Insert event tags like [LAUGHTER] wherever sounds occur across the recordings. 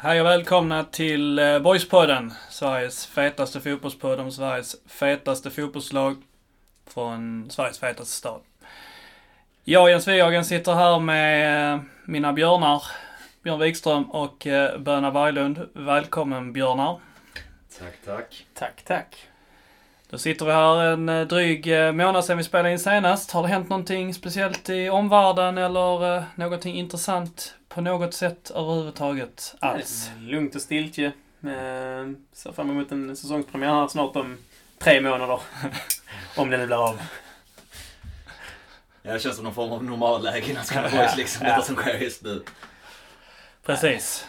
Hej och välkomna till eh, Boyspodden. Sveriges fetaste fotbollspodd om Sveriges fetaste fotbollslag från Sveriges fetaste stad. Jag, Jens Wighagen, sitter här med eh, mina björnar, Björn Wikström och eh, Böna Berglund. Välkommen björnar. Tack, tack. Tack, tack. Då sitter vi här en eh, dryg eh, månad sedan vi spelade in senast. Har det hänt någonting speciellt i omvärlden eller eh, någonting intressant på något sätt överhuvudtaget alls? Lugnt och stiltje. Eh, ser fram emot en säsongspremiär här snart om tre månader. [LAUGHS] om den nu blir av. Ja, det känns som någon form av normalläge i Landskrona Boys liksom, Ja. detta som sker just nu. Precis.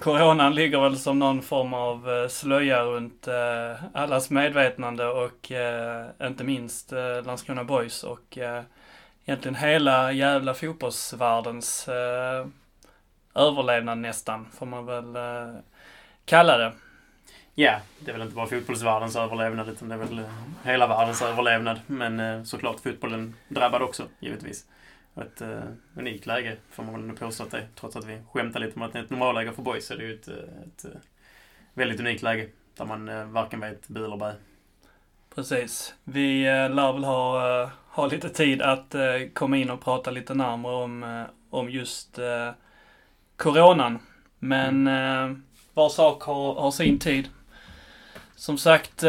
Coronan ligger väl som någon form av eh, slöja runt eh, allas medvetande och eh, inte minst eh, Landskrona Boys och eh, egentligen hela jävla fotbollsvärldens eh, överlevnad nästan, får man väl eh, kalla det. Ja, det är väl inte bara fotbollsvärldens överlevnad utan det är väl eh, hela världens överlevnad. Men eh, såklart fotbollen drabbad också, givetvis. Ett eh, unikt läge får man väl ändå påstå att det är. Trots att vi skämtar lite om att det är ett normalläge för boys så är det ju ett, eh, ett eh, väldigt unikt läge. Där man eh, varken vet bu eller bä. Precis. Vi eh, lär väl ha, eh, ha lite tid att eh, komma in och prata lite närmare om, eh, om just Coronan. Men eh, var sak har, har sin tid. Som sagt,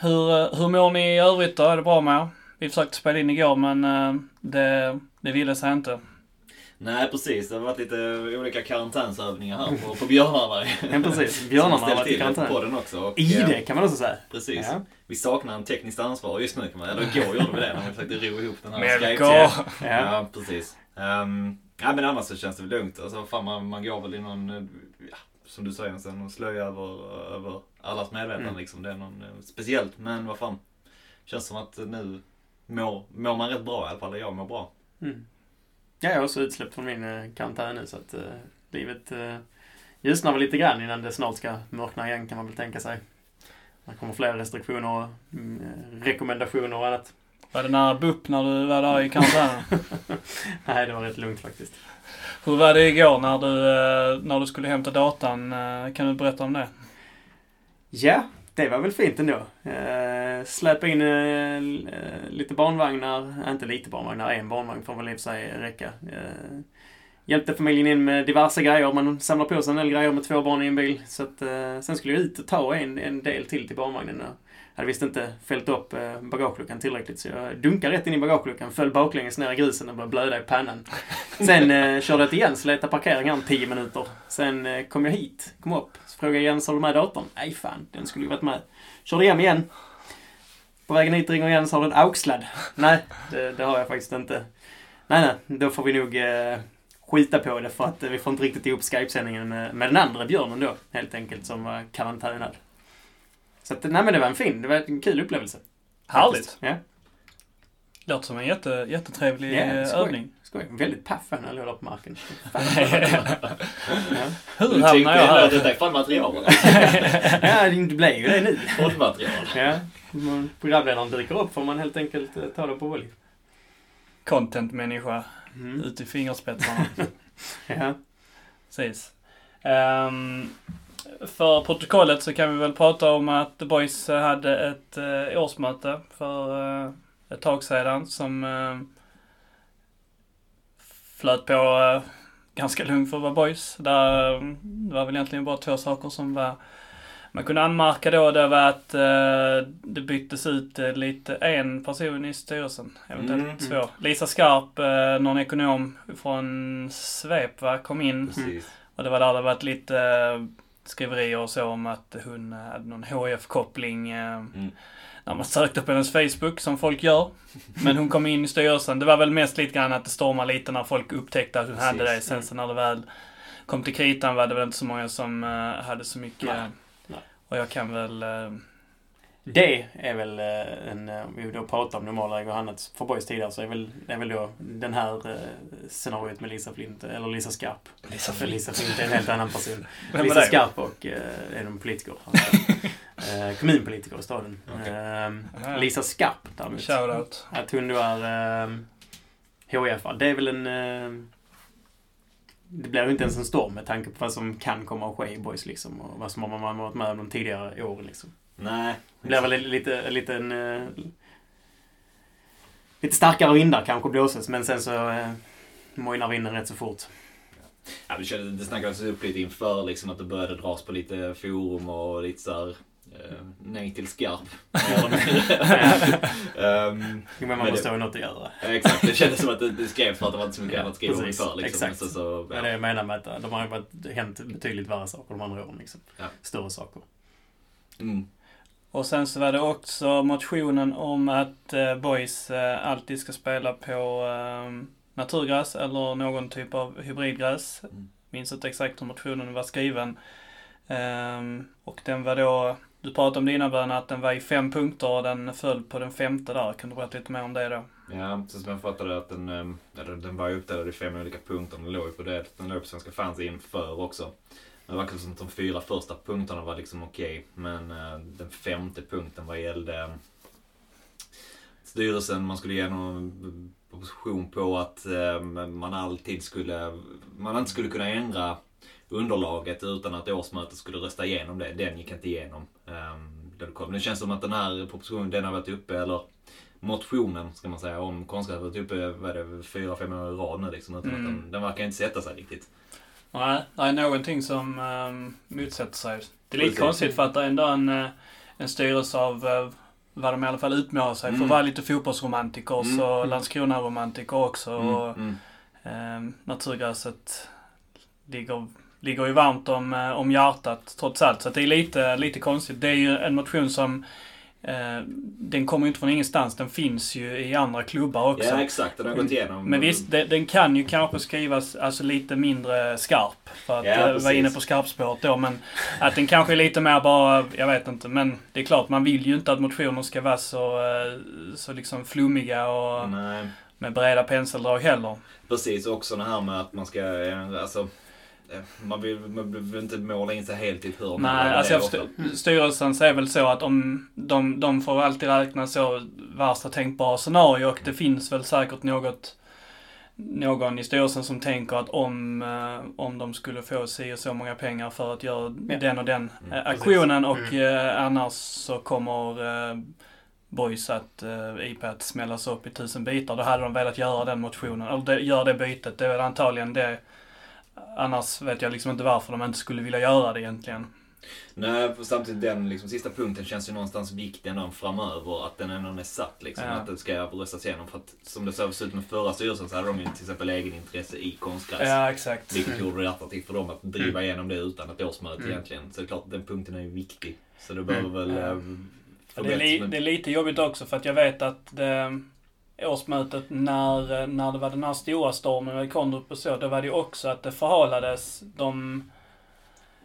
hur, hur mår ni i övrigt då? Är det bra med er? Vi försökte spela in igår men det, det ville sig inte. Nej, precis. Det har varit lite olika karantänsövningar här på, på björnarna. Ja, precis. Björnarna har varit i det på karantän. podden också. Och, I eh, det kan man också säga. Precis. Ja. Vi saknar en tekniskt ansvarig just nu kan man Eller igår gjorde vi det när vi försökte ro ihop den här Melko! Ja. Ja, precis. Um, ja, men annars så känns det väl lugnt. Alltså, fan, man, man går väl i någon, eh, ja, som du säger, sen, någon slöja över, över allas medvetande Mm. liksom. Det är någon eh, speciellt, men vad fan. Känns som att nu mår, mår man rätt bra i alla fall. Jag mår bra. Mm. Ja, jag är också utsläppt från min eh, karantän nu så att eh, livet eh, ljusnar väl lite grann innan det snart ska mörkna igen kan man väl tänka sig. Det kommer fler restriktioner och mm, eh, rekommendationer och annat. Var det nära BUP när du var där i karantänen? [LAUGHS] Nej, det var rätt lugnt faktiskt. Hur var det igår när du, eh, när du skulle hämta datan? Kan du berätta om det? Ja, det var väl fint ändå. Släpa in eh, eh, lite barnvagnar, inte lite barnvagnar, en barnvagn får väl i och för sig räcka. Eh, hjälpte familjen in med diverse grejer. Man samlar på sig en del grejer med två barn i en bil. Så att, sen skulle jag ut och ta en, en del till till barnvagnen. Jag hade visst inte fällt upp bagageluckan tillräckligt så jag dunkade rätt in i bagageluckan, föll baklänges ner i grusen och började blöda i pannan. [LAUGHS] Sen eh, körde jag igen, så letade parkering här 10 minuter. Sen eh, kom jag hit, kom upp, så frågade jag Jens, har du med datorn? Nej fan, den skulle ju varit med. Körde hem igen. På vägen hit ringer Jens, har du en AUX-sladd? Nej, det, det har jag faktiskt inte. Nej, nej, då får vi nog eh, skita på det för att eh, vi får inte riktigt ihop Skype-sändningen med, med den andra björnen då, helt enkelt, som var karantänad. Så att, nej men det var en fin, det var en kul upplevelse. Härligt! Ja, Låter som en jätte, jättetrevlig Ja, eh, övning. Skoj. Väldigt paff när jag låg där på marken. [LAUGHS] Ja. Hur tänkte jag här? detta är fan material. [LAUGHS] ja, det blev ju det nu. Poddmaterial. Ja. Programledaren dyker upp får man helt enkelt eh, ta det på volley. Content-människa Mm. ut i fingerspetsarna. [LAUGHS] Ja. Precis. Ehm, för protokollet så kan vi väl prata om att The Boys hade ett uh, årsmöte för eh, ett tag sedan som uh, flöt på eh, ganska lugnt för att vara Boys. Där, det var väl egentligen bara två saker som var man kunde anmärka då det var att eh, det byttes ut eh, lite en person i styrelsen, eventuellt Mm. två. Lisa Skarp, eh, någon ekonom från Svep va, kom in Precis. och det var där det varit lite skriverier och så om att hon hade någon HF-koppling Mm. När man sökte på hennes Facebook, som folk gör. Men hon kom in i styrelsen. Det var väl mest lite grann att det stormade lite när folk upptäckte att hon hade det. Precis. Sen så när det väl kom till kritan var det väl inte så många som eh, hade så mycket. Nej. Nej. Och jag kan väl... eh, Det är väl eh, en, om vi då pratar om normalläge och annat för boys tidigare så är väl, är väl då den här scenariot med Lisa Flint, eller Lisa Skarp. Lisa För Lisa Flint är en helt annan person. Vem Lisa? Skarp och är en politiker. [LAUGHS] eh, kommunpolitiker i staden. Okej. Eh, Lisa Skarp däremot. Shoutout. Att hon då är eh, HF, det är väl en... Eh, det blir ju inte ens en storm med tanke på vad som kan komma att ske i boys liksom. Och vad som man har varit med om de tidigare åren liksom. Nej. Det blir väl lite, lite en... eh, Lite starkare vindar kanske blåses men sen så eh, mojnar vinden rätt så fort. Ja, det, snackades upp lite inför liksom, att det började dras på lite forum och lite såhär nej till skarp. um, [LAUGHS] Jo, men man måste ha något att göra. exakt, det kändes som att det, det [LAUGHS] skrevs för att det var inte så mycket annat att skriva om inför. Liksom. Exakt. Så, så, Det är ja. det jag menar med att de har varit, hänt betydligt värre saker de andra åren. Liksom. Ja. Större saker. mm. Och sen så var det också motionen om att eh, boys eh, alltid ska spela på eh, naturgräs eller någon typ av hybridgräs. Mm. Minns inte exakt hur motionen var skriven. Ehm, och den var då, du pratade om det innan Bön, att den var i fem punkter och den föll på den femte där. Kan du berätta lite mer om det då? Ja, precis som jag fattade att den, ehm, eller, den var uppdelad i fem olika punkter. Den låg ju på det. Den låg på Svenska fans inför också. Det verkar som att de fyra första punkterna var liksom okej. Men eh, den femte punkten vad gällde ehm, styrelsen, man skulle ge någon proposition på att ehm, man alltid skulle, man inte skulle kunna ändra underlaget utan att årsmötet skulle rösta igenom det. Den gick inte igenom. Um, det kom. Det känns som att den här propositionen, den har varit uppe, eller motionen ska man säga, om konstgräs har varit uppe, vad det, fyra, fem år i rad nu liksom. Utan Mm. att den, den verkar inte sätta sig riktigt. Nej, det är någonting som um, motsätter sig. Det är lite Precis. konstigt för att det är ändå en, eh, en styrelse av eh, vad de i alla fall utmålar sig för Mm. att vara lite fotbollsromantiker Mm. och Landskrona-romantiker också. Mm, Och, mm. Ehm, naturgräset ligger, ligger ju varmt om, eh, om hjärtat trots allt. Så det är lite, lite konstigt. Det är ju en motion som eh, den kommer ju inte från ingenstans. Den finns ju i andra klubbar också. Ja exakt, den har gått igenom. Men visst, det, den kan ju kanske skrivas alltså lite mindre skarp. För att Ja, eh, vara inne på skarpspåret då. Men att den kanske är lite mer bara, jag vet inte. Men det är klart, man vill ju inte att motioner ska vara så, eh, så liksom flummiga och Nej. med breda penseldrag heller. Precis, också det här med att man ska, alltså, man vill, man vill inte måla in sig helt i ett hörn. Nej, alltså jag förstår, styrelsen säger väl så att om de, de får alltid räkna så värsta tänkbara scenario och det finns väl säkert något någon i styrelsen som tänker att om, eh, om de skulle få si och så många pengar för att göra Ja. den och den Mm, eh, aktionen och Mm. eh, annars så kommer eh, Boys att eh, IP att smällas upp i tusen bitar. Då hade de velat göra den motionen, eller göra det bytet. Det är väl antagligen det. Annars vet jag liksom inte varför de inte skulle vilja göra det egentligen. Nej, för samtidigt den liksom, sista punkten känns ju någonstans viktig ändå framöver. Att den ändå är satt liksom. Ja. Att den ska röstas igenom. För att som det såg ut med förra styrelsen så hade de ju till exempel egenintresse i konstgräs. Ja, exakt. Vilket gjorde det attraktivt för dem att driva igenom det utan ett årsmöte Mm. egentligen. Så det är klart den punkten är ju viktig. Så det behöver väl Ja. eh, Ja, Det är, li, det är lite jobbigt också för att jag vet att det, årsmötet när, när det var den här stora stormen med Kondrup och så, då var det ju också att det förhalades. De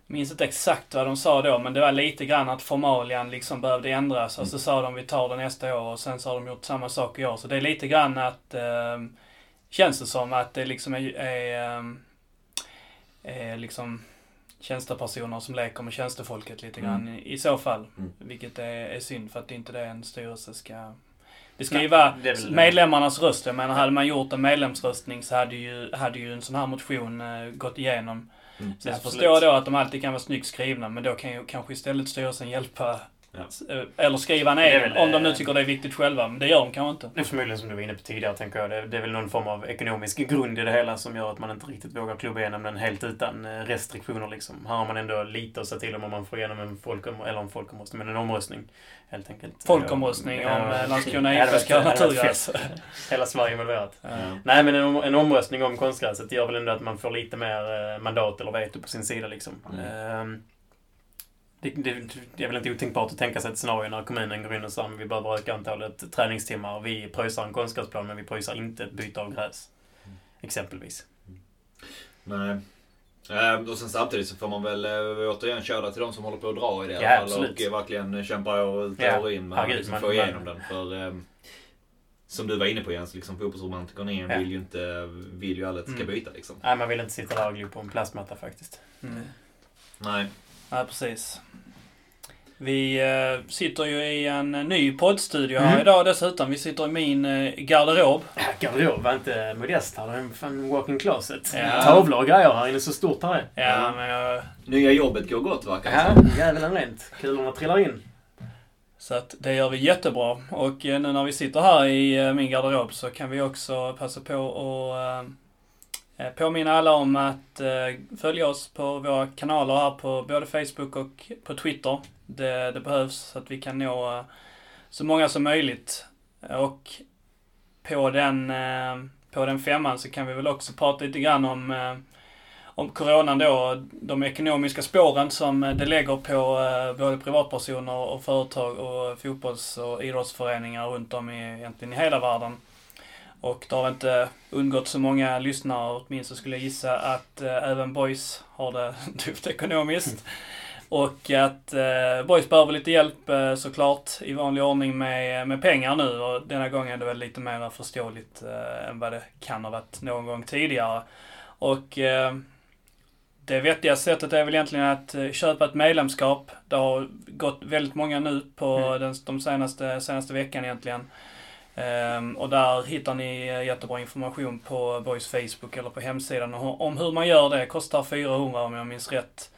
minns inte exakt vad de sa då, men det var lite grann att formalian liksom behövde ändras. Och så sa de vi tar det nästa år och sen så har de gjort samma sak i år. Så det är lite grann att, eh, känns det som att det liksom är, är, eh, är liksom tjänstepersoner som leker med tjänstefolket lite grann i, i så fall. Mm. Vilket är, är synd för att det är inte det en styrelse ska... Det ska ju vara medlemmarnas röst. Jag menar, hade man gjort en medlemsröstning så hade ju, hade ju en sån här motion eh, gått igenom. Mm. Sen Absolut. förstår jag då att de alltid kan vara snyggt skrivna, men då kan ju kanske istället styrelsen hjälpa eller skriva en egen, väl, om de nu eh, tycker det är viktigt själva. Men det gör de kanske inte. Det är förmodligen som du var inne på tidigare, tänker jag. Det, det är väl någon form av ekonomisk grund i det hela som gör att man inte riktigt vågar klubba igenom den helt utan eh, restriktioner liksom. Här har man ändå lite att säga till om man får igenom en folkom eller en folkomröstning, men en omröstning. Helt enkelt. Folkomröstning Ja. om eh, Landskrona IF ska ha naturgräs. Hela Sverige involverat. Ja. Nej, men en, om- en omröstning om konstgräset gör väl ändå att man får lite mer eh, mandat eller veto på sin sida liksom. Mm. Ehm, det, det, det är väl inte otänkbart att tänka sig ett scenario när kommunen går in och säger att vi behöver öka antalet träningstimmar. Vi pröjsar en konstgräsplan men vi pröjsar inte ett byte av gräs. Mm. Exempelvis. Nej. Eh, och sen samtidigt så får man väl eh, återigen köra till de som håller på att dra i det i Ja, alla fall. absolut. Och eh, verkligen kämpa år ut Ja, och år in med att liksom man- få man- igenom den. För eh, som du var inne på Jens, liksom, fotbollsromantikern igen Ja. vill ju inte, vill ju alla att det ska Mm. byta liksom. Nej, man vill inte sitta där och glo på en plastmatta faktiskt. Mm. Nej. Ja, precis. Vi eh, sitter ju i en eh, ny poddstudio här Mm. idag dessutom. Vi sitter i min eh, garderob. Garderob var inte modest här. Det är en fan walking closet. Ja. Tavlor och grejer här inne. Så stort här är. Ja, men jag, Nya jobbet går gott verkar det Ja, jävlar rent. Kulorna trillar in. Så att det gör vi jättebra. Och eh, nu när vi sitter här i eh, min garderob så kan vi också passa på att Eh, påminna alla om att eh, följa oss på våra kanaler här på både Facebook och på Twitter. Det, det behövs så att vi kan nå eh, så många som möjligt. Och på den, på den femman så kan vi väl också prata lite grann om om coronan då, de ekonomiska spåren som det lägger på både privatpersoner och företag och fotbolls och idrottsföreningar runt om i, egentligen i hela världen. Och det har inte undgått så många lyssnare, åtminstone skulle jag gissa, att eh, även Boys har det [LAUGHS] tufft ekonomiskt. Och att eh, Boys behöver lite hjälp eh, såklart i vanlig ordning med, med pengar nu och denna gång är det väl lite mer förståeligt eh, än vad det kan ha varit någon gång tidigare. Och eh, det vettiga sättet är väl egentligen att eh, köpa ett medlemskap. Det har gått väldigt många nu på Mm. den, de senaste, senaste veckan egentligen. Ehm, och där hittar ni eh, jättebra information på Boys Facebook eller på hemsidan om, om hur man gör det. Kostar 400 om jag minns rätt.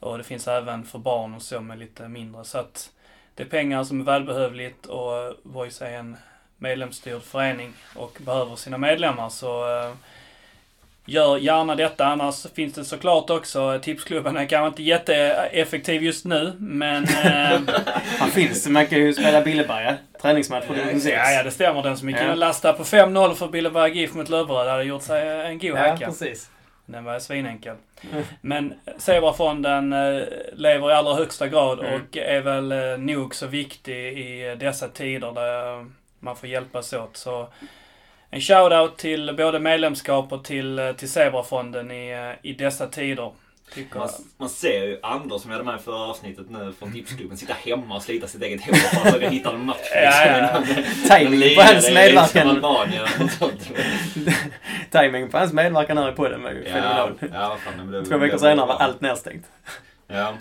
Och det finns även för barn och så med lite mindre. Så att det är pengar som är välbehövligt och Boys är en medlemsstyrd förening och behöver sina medlemmar. Så eh, Gör gärna detta, annars finns det såklart också, tipsklubben är kanske inte jätteeffektiv just nu, men... [LAUGHS] Eh, Han finns. Man kan ju spela Billeberga. Träningsmatch på division 6. ja, ja, det stämmer. Den som gick in Ja. och lastade på 5-0 för Billeberg GIF mot Löberöd hade gjort sig en god Ja, hacka. precis. Den var svinenkel. Men Zebrafonden eh, lever i allra högsta grad Mm. och är väl eh, nog så viktig i dessa tider där man får hjälpas åt. Så en shout-out till både medlemskap och till, eh, till Zebrafonden i, eh, i dessa tider. Man, jag. man ser ju Anders som vi hade med i förra avsnittet nu från Tipsklubben sitta hemma och slita sitt eget hår för att försöka hitta en match. Ja, ja, Timing på hans medverkan. Albanien och sånt. [LAUGHS] Timing på hans medverkan här i podden var ju Ja, fenomenal. ja, Två veckor senare var allt nedstängt. Ja.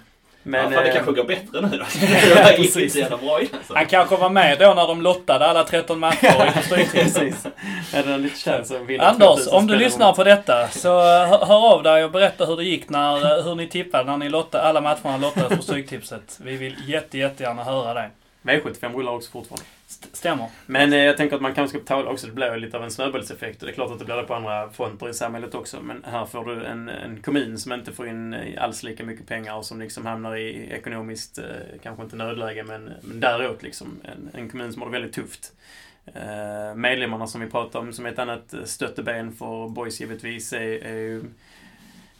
Men, ja, fan, det eh, kanske går bättre nu då. Ja, [LAUGHS] det gick inte precis. så jävla bra igen. Alltså. Han kanske var med då när de lottade alla 13 matcher i [LAUGHS] vinna Anders, 2000 om du lyssnar på detta så hör, av dig och berätta hur det gick när, eh, hur ni tippade när ni lottade, alla matcherna lottades på Stryktipset. Vi vill jätte, jättegärna höra det. V75 rullar också fortfarande. Stämmer. Men eh, jag tänker att man kanske ska betala också. Det blir ju lite av en snöbollseffekt. Och det är klart att det blir det på andra fronter i samhället också. Men här får du en, en kommun som inte får in eh, alls lika mycket pengar och som liksom hamnar i ekonomiskt, eh, kanske inte nödläge, men, men däråt liksom. En, en kommun som har det väldigt tufft. Eh, medlemmarna som vi pratar om som är ett annat stötteben för boys givetvis är, är ju,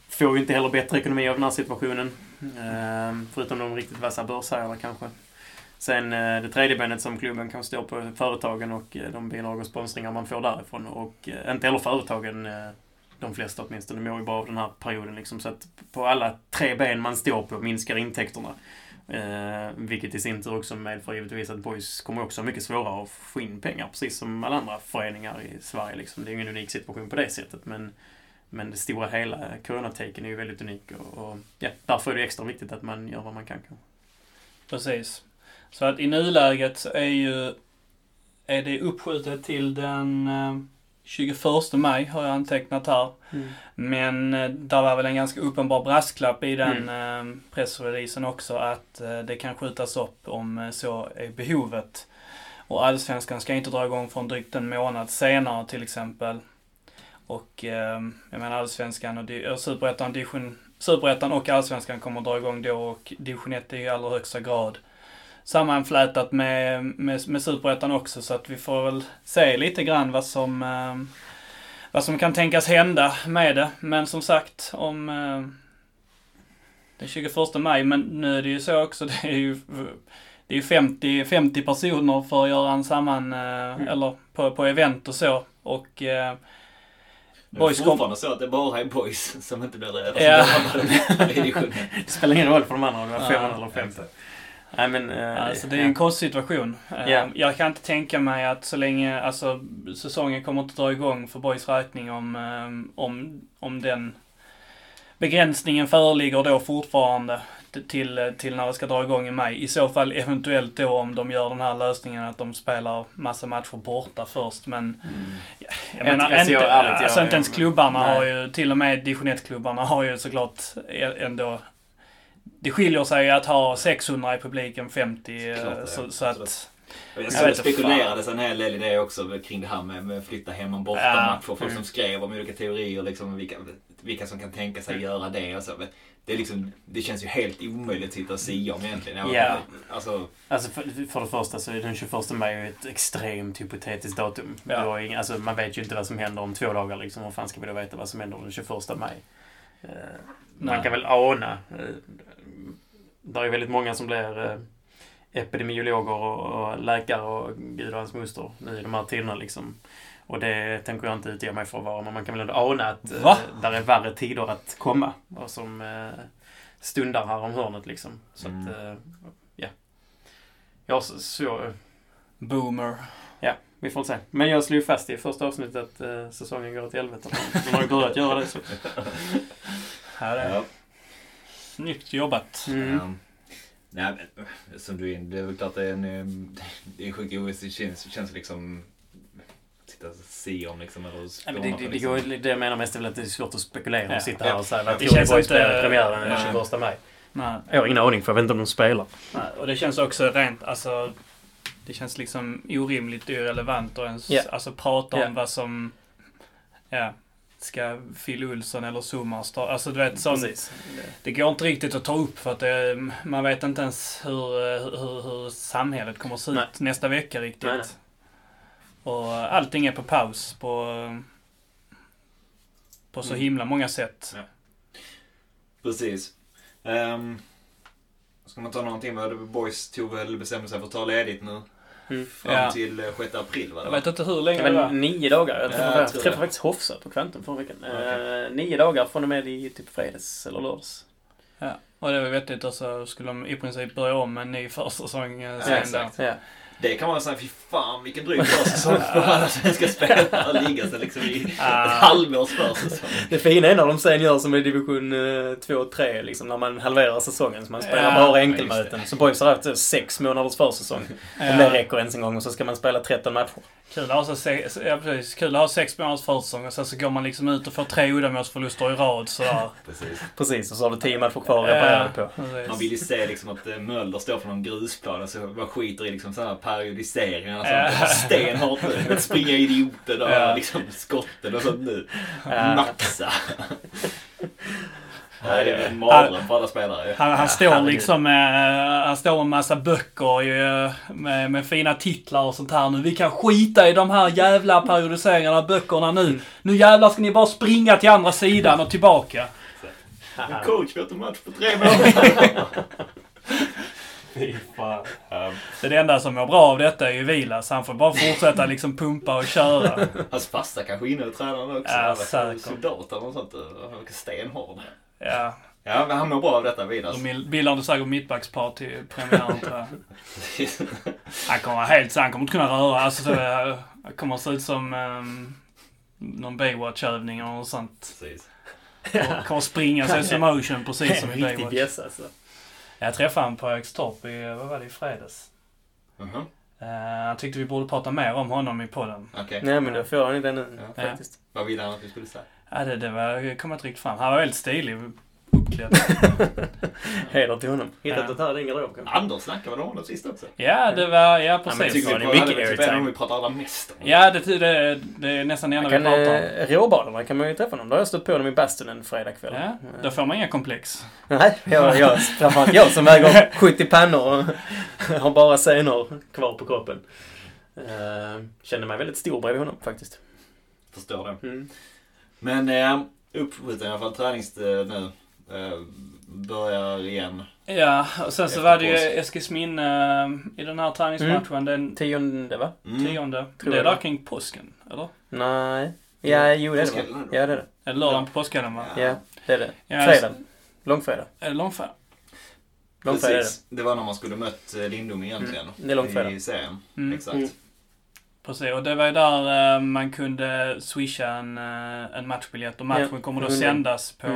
får ju inte heller bättre ekonomi av den här situationen. Eh, förutom de riktigt vassa börsherrarna kanske. Sen eh, det tredje benet som klubben kan stå på företagen och eh, de bidrag och sponsringar man får därifrån. Och eh, inte heller företagen, de flesta åtminstone, mår ju bra av den här perioden. Liksom. Så att på alla tre ben man står på minskar intäkterna. Eh, vilket i sin tur också medför givetvis att Boys kommer också ha mycket svårare att få in pengar, precis som alla andra föreningar i Sverige. Liksom. Det är ingen unik situation på det sättet. Men, men det stora hela coronataken är ju väldigt unik. Och, och ja, därför är det extra viktigt att man gör vad man kan. Precis. Så att i nuläget så är ju är det uppskjutet till den eh, 21 maj har jag antecknat här. Men eh, där var väl en ganska uppenbar brasklapp i den eh, pressreleasen också att eh, det kan skjutas upp om eh, så är behovet. Och Allsvenskan ska inte dra igång från drygt en månad senare till exempel. Och eh, jag menar Allsvenskan och Superettan, division- Superettan och Allsvenskan kommer att dra igång då och division 1 är i allra högsta grad sammanflätat med, med, med Superettan också så att vi får väl se lite grann vad som eh, vad som kan tänkas hända med det. Men som sagt, om eh, den 21 maj, men nu är det ju så också, [LAUGHS] det är ju, det är ju 50, 50 personer för att göra en samman, eh, eller på, på event och så. Och eh, Det är fortfarande så att det bara är boys som inte blir [LAUGHS] det. Eller Ja. det spelar ingen roll för de andra om det var Ja, 500 eller 50. Nej men... eh, Alltså det är ja. en kostsituation. Eh, Ja. Jag kan inte tänka mig att så länge, alltså säsongen kommer inte dra igång för Boys räkning om, eh, om, om den begränsningen föreligger då fortfarande. till, till när det ska dra igång i maj. I så fall eventuellt då om de gör den här lösningen att de spelar massa matcher borta först. Men Mm. jag menar, Alltså, jag- inte, jag- alltså inte ens klubbarna nej. har ju, till och med division 1-klubbarna har ju såklart ändå det skiljer sig att ha 600 i publiken, 50. Klart eh, det, så, så att... Jag, Jag inte spekulerades en hel del i det också kring det här med, med flytta hem och borta Ja. Folk Mm. som skrev om olika teorier, liksom, vilka, vilka som kan tänka sig göra det och så. Men Det, är liksom, det känns ju helt omöjligt att sitta och sia om egentligen. Ja. Alltså, Alltså för, för det första så är den 21 maj ju ett extremt hypotetiskt datum. Ja. Du har ing- alltså, man vet ju inte vad som händer om två dagar liksom. Hur fan ska vi då veta vad som händer den 21 maj? Eh, man Nej. kan väl ana. Eh, det är väldigt många som blir eh, epidemiologer och, läkare och gud och hans moster nu i de här tiderna liksom. Och det tänker jag inte utge mig för att vara, men man kan väl ändå ana att eh, Va? där är värre tider att komma. Och som eh, stundar här om hörnet liksom. Så Mm. att, eh, ja. Jag så, så, Boomer. vi får se. Men jag slog fast i första avsnittet att eh, säsongen går åt helvete. De har ju börjat göra det så. [LAUGHS] Här är ja. Snyggt jobbat. Mm. Ehm, nej, men, som du är inne det är väl klart det är en, ehm, det är en sjukt OS. Det känns, känns liksom... Sitta och sia om liksom. Eller spåna det, på, det, det, liksom. går, det jag menar mest är väl att det är svårt att spekulera och Ja. sitta här och säga vad Det känns Boys inte- spelar premiären den Ja. 21 maj? Nej. Jag har ingen aning för jag vet inte om de spelar. Nej, och det känns också rent, alltså... Det känns liksom orimligt irrelevant att ens Ja. alltså, prata Ja. om vad som... Ja. Ska Phil Olsson eller Sumar starta? Alltså du vet. Precis. Det går inte riktigt att ta upp för att det, man vet inte ens hur, hur, hur samhället kommer att se Nej. ut nästa vecka riktigt. Nej, nej. Och allting är på paus på, på så Mm. himla många sätt. Precis. Um, ska man ta någonting med Boys tog väl bestämde sig för att ta ledigt nu. Mm. Fram Ja. till eh, 6 april va? Jag vet inte hur Det länge var det var. nio dagar. Jag Ja, träffade, jag träffade det. faktiskt Hofsa på Kvantum förra veckan. Eh, nio dagar från och med i typ fredags eller lördags. Ja. Och det var vettigt och så skulle de i princip börja om med en ny försäsong eh, sen exakt. då. Ja. Det kan man säga, fy fan vilken dryg försäsong [LAUGHS] för alla svenska spelare ligga sig liksom i Ah. ett halvårs försäsong. Det fina är när de sen gör som i division 2 och 3, liksom när man halverar säsongen. Så man spelar Ja, bara enkelmöten. Så Boys har haft eh, sex månaders försäsong. Om det räcker ens en gång och så ska man spela 13 matcher. Kul att ha, så se, ja, precis. Kul att ha sex månaders försäsong och sen så går man liksom ut och får tre uddamålsförluster i rad sådär. [LAUGHS] Precis. Precis, och så har du 10 matcher kvar att reparera Ja, på. precis. Man vill ju se liksom att eh, Mölder står för någon grusplan och så man skiter i liksom sådana periodiseringar. Alltså, Ja. [LAUGHS] Stenhårt nu. [LAUGHS] Springa idioten och Ja. liksom skotten och sånt nu. Ja. Maxa. Nej, det är en mardröm för alla spelare. Han, han står liksom med, han står med massa böcker ju, med, med fina titlar och sånt här nu. Vi kan skita i de här jävla periodiseringarna av böckerna nu. Nu jävlar ska ni bara springa till andra sidan och tillbaka. Men coach, vi har inte match på tre månader. [LAUGHS] Så det enda som mår bra av detta är ju Vilas. Han får bara fortsätta liksom pumpa och köra. Hans farsa kanske är inne och tränar nu också. Ja, säkert. soldat eller något sånt. Han verkar stenhård. Ja, Ja, men han mår bra av detta, Vidas. de bildar säkert mittbackspar till premiären tror jag. [LAUGHS] Han kommer vara helt han kommer inte kunna röra. Alltså, det det kommer se ut som um, någon Baywatch-övning eller något sånt. Precis. Och kommer springa sig i slow motion precis som i Riktig Baywatch. bjässe alltså. Jag träffade honom på Erikstorp i, vad var det, i fredags. Mhm. Uh, han tyckte vi borde prata mer om honom i podden. Okej. Nej men då får han ju det nu Ja. faktiskt. Vad ville han att vi skulle säga? Ja, det, det var, det kom inte riktigt fram. Han var väldigt stilig. Uppklädd. [LAUGHS] Heder till honom. Hittat Ja. ett här i din garderob kanske. Anders snackade väl om honom sist också? Ja, det var, ja Ja, men precis. tycker Tycker det vi är på- mycket airtime. av vi pratar allra mest om. Ja, det, det, det är nästan det enda vi kan, pratar om. eh, råbadarna kan man ju träffa honom. Då har jag stött på honom i bastun en fredagkväll. Ja, då får man inga komplex. Nej, jag, jag, framförallt jag som väger 70 pannor och [LAUGHS] har bara senor kvar på kroppen. Uh, kände mig väldigt stor bredvid honom faktiskt. Förstår det. Mm. Men eh, uppskjuten i alla fall träningstid nu. Eh, börjar igen. Ja, och sen så var det ju. Eskilsminne eh, i den här träningsmatchen den Tionde va? Mm. tionde. Tror det är där kring påsken, eller? Nej. Ja, jo det är det va? Ja, det är det. Är det lördagen på påskhelgen va? Ja, det är det. Ja, Fredag. Långfredag. Är det långfredag? Långfredag. Precis. Det var när man skulle mött eh, Lindom egentligen. Mm, det är långfredag. I serien. Mm. Exakt. Mm. Precis, och det var ju där eh, man kunde swisha en, eh, en matchbiljett och matchen Ja, kommer då mm. sändas på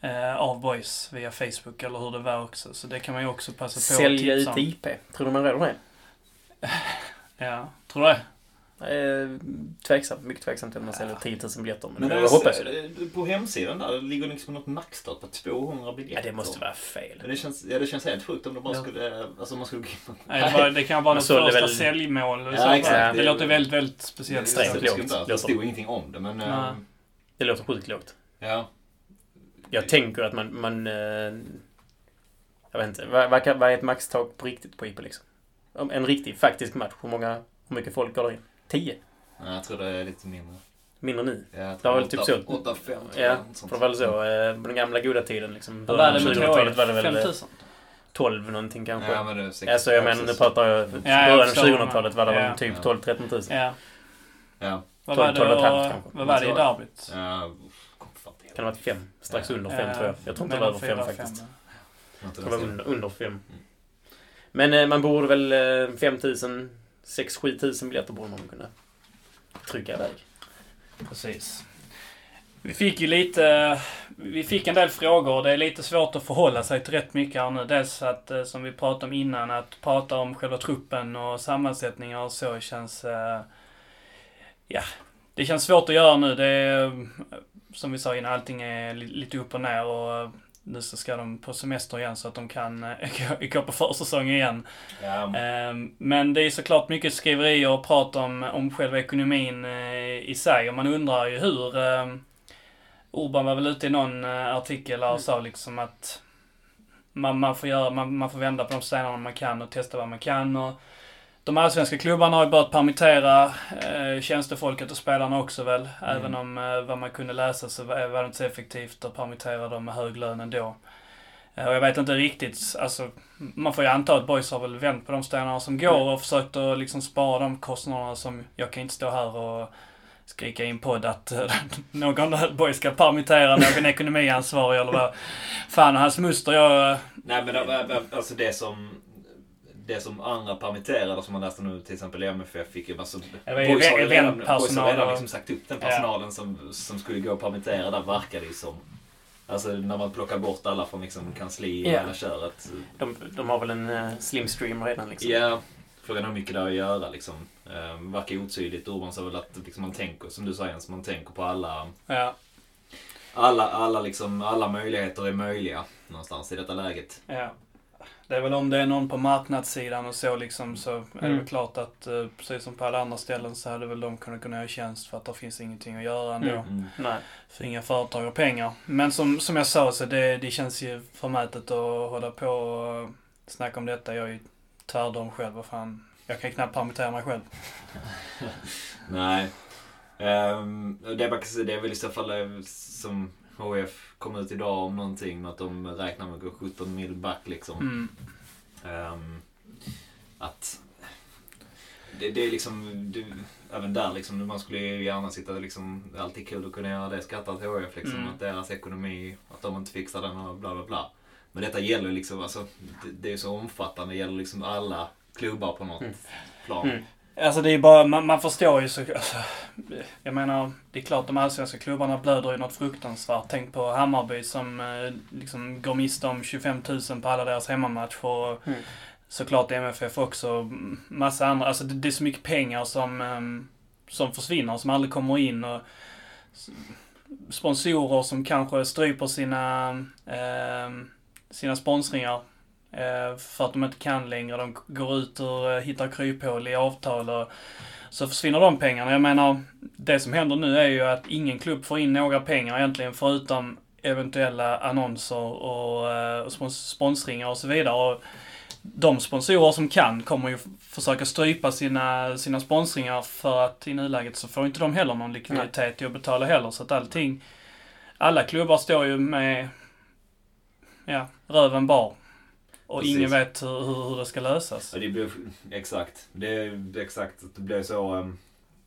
eh, av boys via Facebook eller hur det var också. Så det kan man ju också passa på Sälja att ut tipsa om. IP. Tror du man räddar det? [LAUGHS] Ja, tror det? Eh, tveksamt. Mycket tveksamt till att man säljer 10 000 biljetter. Men, Men det det hoppas jag. är, på hemsidan där det ligger liksom något maxstöd på 200 biljetter. Ja, det måste vara fel. Ja, Det känns, ja, det känns helt sjukt om de bara Ja. skulle... Alltså man skulle... Nej, det, var, det kan vara Men något det första väl- säljmål. Ja, så exakt. Det låter väldigt, väldigt speciellt. Extremt det, lågt, inte- det stod ingenting om det men... Nej. eh, Det låter sjukt lågt. Ja. Jag tänker att man... man eh, jag vet inte. Vad, vad, kan- vad är ett maxtak på riktigt på IP liksom? Om En riktig, faktisk match. Hur, många, hur mycket folk går det in? 10? ja, jag tror det är lite mindre. Mindre nu? Ja, jag Det var väl typ så. åtta, fem, tror Ja, för det var väl så. eh, På den gamla goda tiden liksom. Vad var det med 2000-talet var det KF? väl eh, 5000? 12 någonting kanske. Ja, men det är. Alltså jag menar, nu pratar jag... Början av förstår vad du 2000-talet var det väl typ Ja. 12-13 tusen. Ja. Ja. Vad 12, var det, 12 och vad var det i derbyt? Ja. Kan det ha varit fem? Strax Ja. under fem tror jag. Jag tror inte det var över fem faktiskt. Jag tror Det var under, under fem. Men eh, man borde väl eh, 5000, 6-7 tusen biljetter borde man kunna trycka iväg. Precis. Vi fick ju lite... Vi fick en del frågor och det är lite svårt att förhålla sig till rätt mycket här nu. Dels att, eh, som vi pratade om innan, att prata om själva truppen och sammansättningar och så känns... eh, Ja, det känns svårt att göra nu. Det är, som vi sa innan, allting är li- lite upp och ner och nu så ska de på semester igen så att de kan eh, [LAUGHS] gå- på försäsong igen. Ja, Ehm, Men det är såklart mycket skriverier och prat om, om själva ekonomin eh, i sig. Och man undrar ju hur... ehm, Urban var väl ute i någon eh, artikel och sa liksom att man, man, får göra, man, man får vända på de stenarna man kan och testa vad man kan. Och de allsvenska klubbarna har ju börjat permittera eh, tjänstefolket och spelarna också väl. Mm. Även om eh, vad man kunde läsa så var var det inte så effektivt att permittera dem med hög lön ändå. Eh, Och jag vet inte riktigt, alltså man får ju anta att Boys har väl vänt på de stenarna som går och försökt att liksom spara de kostnaderna som, jag kan inte stå här och skrika i en podd att eh, [LAUGHS] någon Boys ska permittera någon ekonomiansvarig eller vad fan hans muster jag... Nej men alltså det som... Det som andra permitterade som man läste nu till exempel i MFF fick ju vet, Boys har redan, Boys har liksom sagt upp den personalen som, som skulle gå och permittera där verkar det ju som. Alltså när man plockar bort alla från liksom kansli och Ja. hela köret. De, de har väl en uh, slim stream redan liksom. Ja, frågan är hur mycket har att göra liksom. Um, verkar otydligt. Urban sa väl att liksom, man tänker, som du säger Jens, man tänker på alla, Ja, alla, alla, liksom, alla möjligheter är möjliga någonstans i detta läget. ja. Det är väl om det är någon på marknadssidan och så liksom så är det Mm. väl klart att eh, precis som på alla andra ställen så hade väl de kunnat kunna göra tjänst för att det finns ingenting att göra ändå. Mm. Mm. Nej. För inga företag och pengar. Men som, som jag sa så det, det känns ju förmätet att hålla på och snacka om detta. Jag är ju tvärdom själv. Vad fan. Jag kan knappt permittera mig själv. [LAUGHS] Nej. Um, det, är bara, det är väl i så fall eh, som HF kom ut idag om någonting, att de räknar med att gå 17 mil back liksom. Mm. Ehm, att det, det är liksom, det, även där liksom, man skulle ju gärna sitta liksom, det är alltid kul att kunna göra det, skratta åt HF liksom, Mm. att deras ekonomi, att de inte fixar den och bla bla bla. Men detta gäller liksom, alltså, det, det är så omfattande, det gäller liksom alla klubbar på något Mm. plan. Mm. Alltså det är bara, man, man förstår ju så... Alltså, jag menar, det är klart de allsvenska klubbarna blöder ju något fruktansvärt. Tänk på Hammarby som eh, liksom går miste om 25 000 på alla deras hemmamatcher. Och Mm. Såklart MFF också. Massa andra. Alltså det, det är så mycket pengar som, ehm, som försvinner, som aldrig kommer in. Och sponsorer som kanske stryper sina, ehm, sina sponsringar. Eh, för att de inte kan längre. De går ut och eh, hittar kryphål i avtal. Och så försvinner de pengarna. Jag menar, det som händer nu är ju att ingen klubb får in några pengar egentligen förutom eventuella annonser och, eh, sponsringar och så vidare. Och de sponsorer som kan kommer ju försöka strypa sina, sina sponsringar för att i nuläget så får inte de heller någon likviditet i att betala heller. Så att allting, alla klubbar står ju med, ja, röven bar. Och Precis. ingen vet hur, hur, det ska lösas. Ja, det blir, exakt. Det är exakt. Det blir så, um,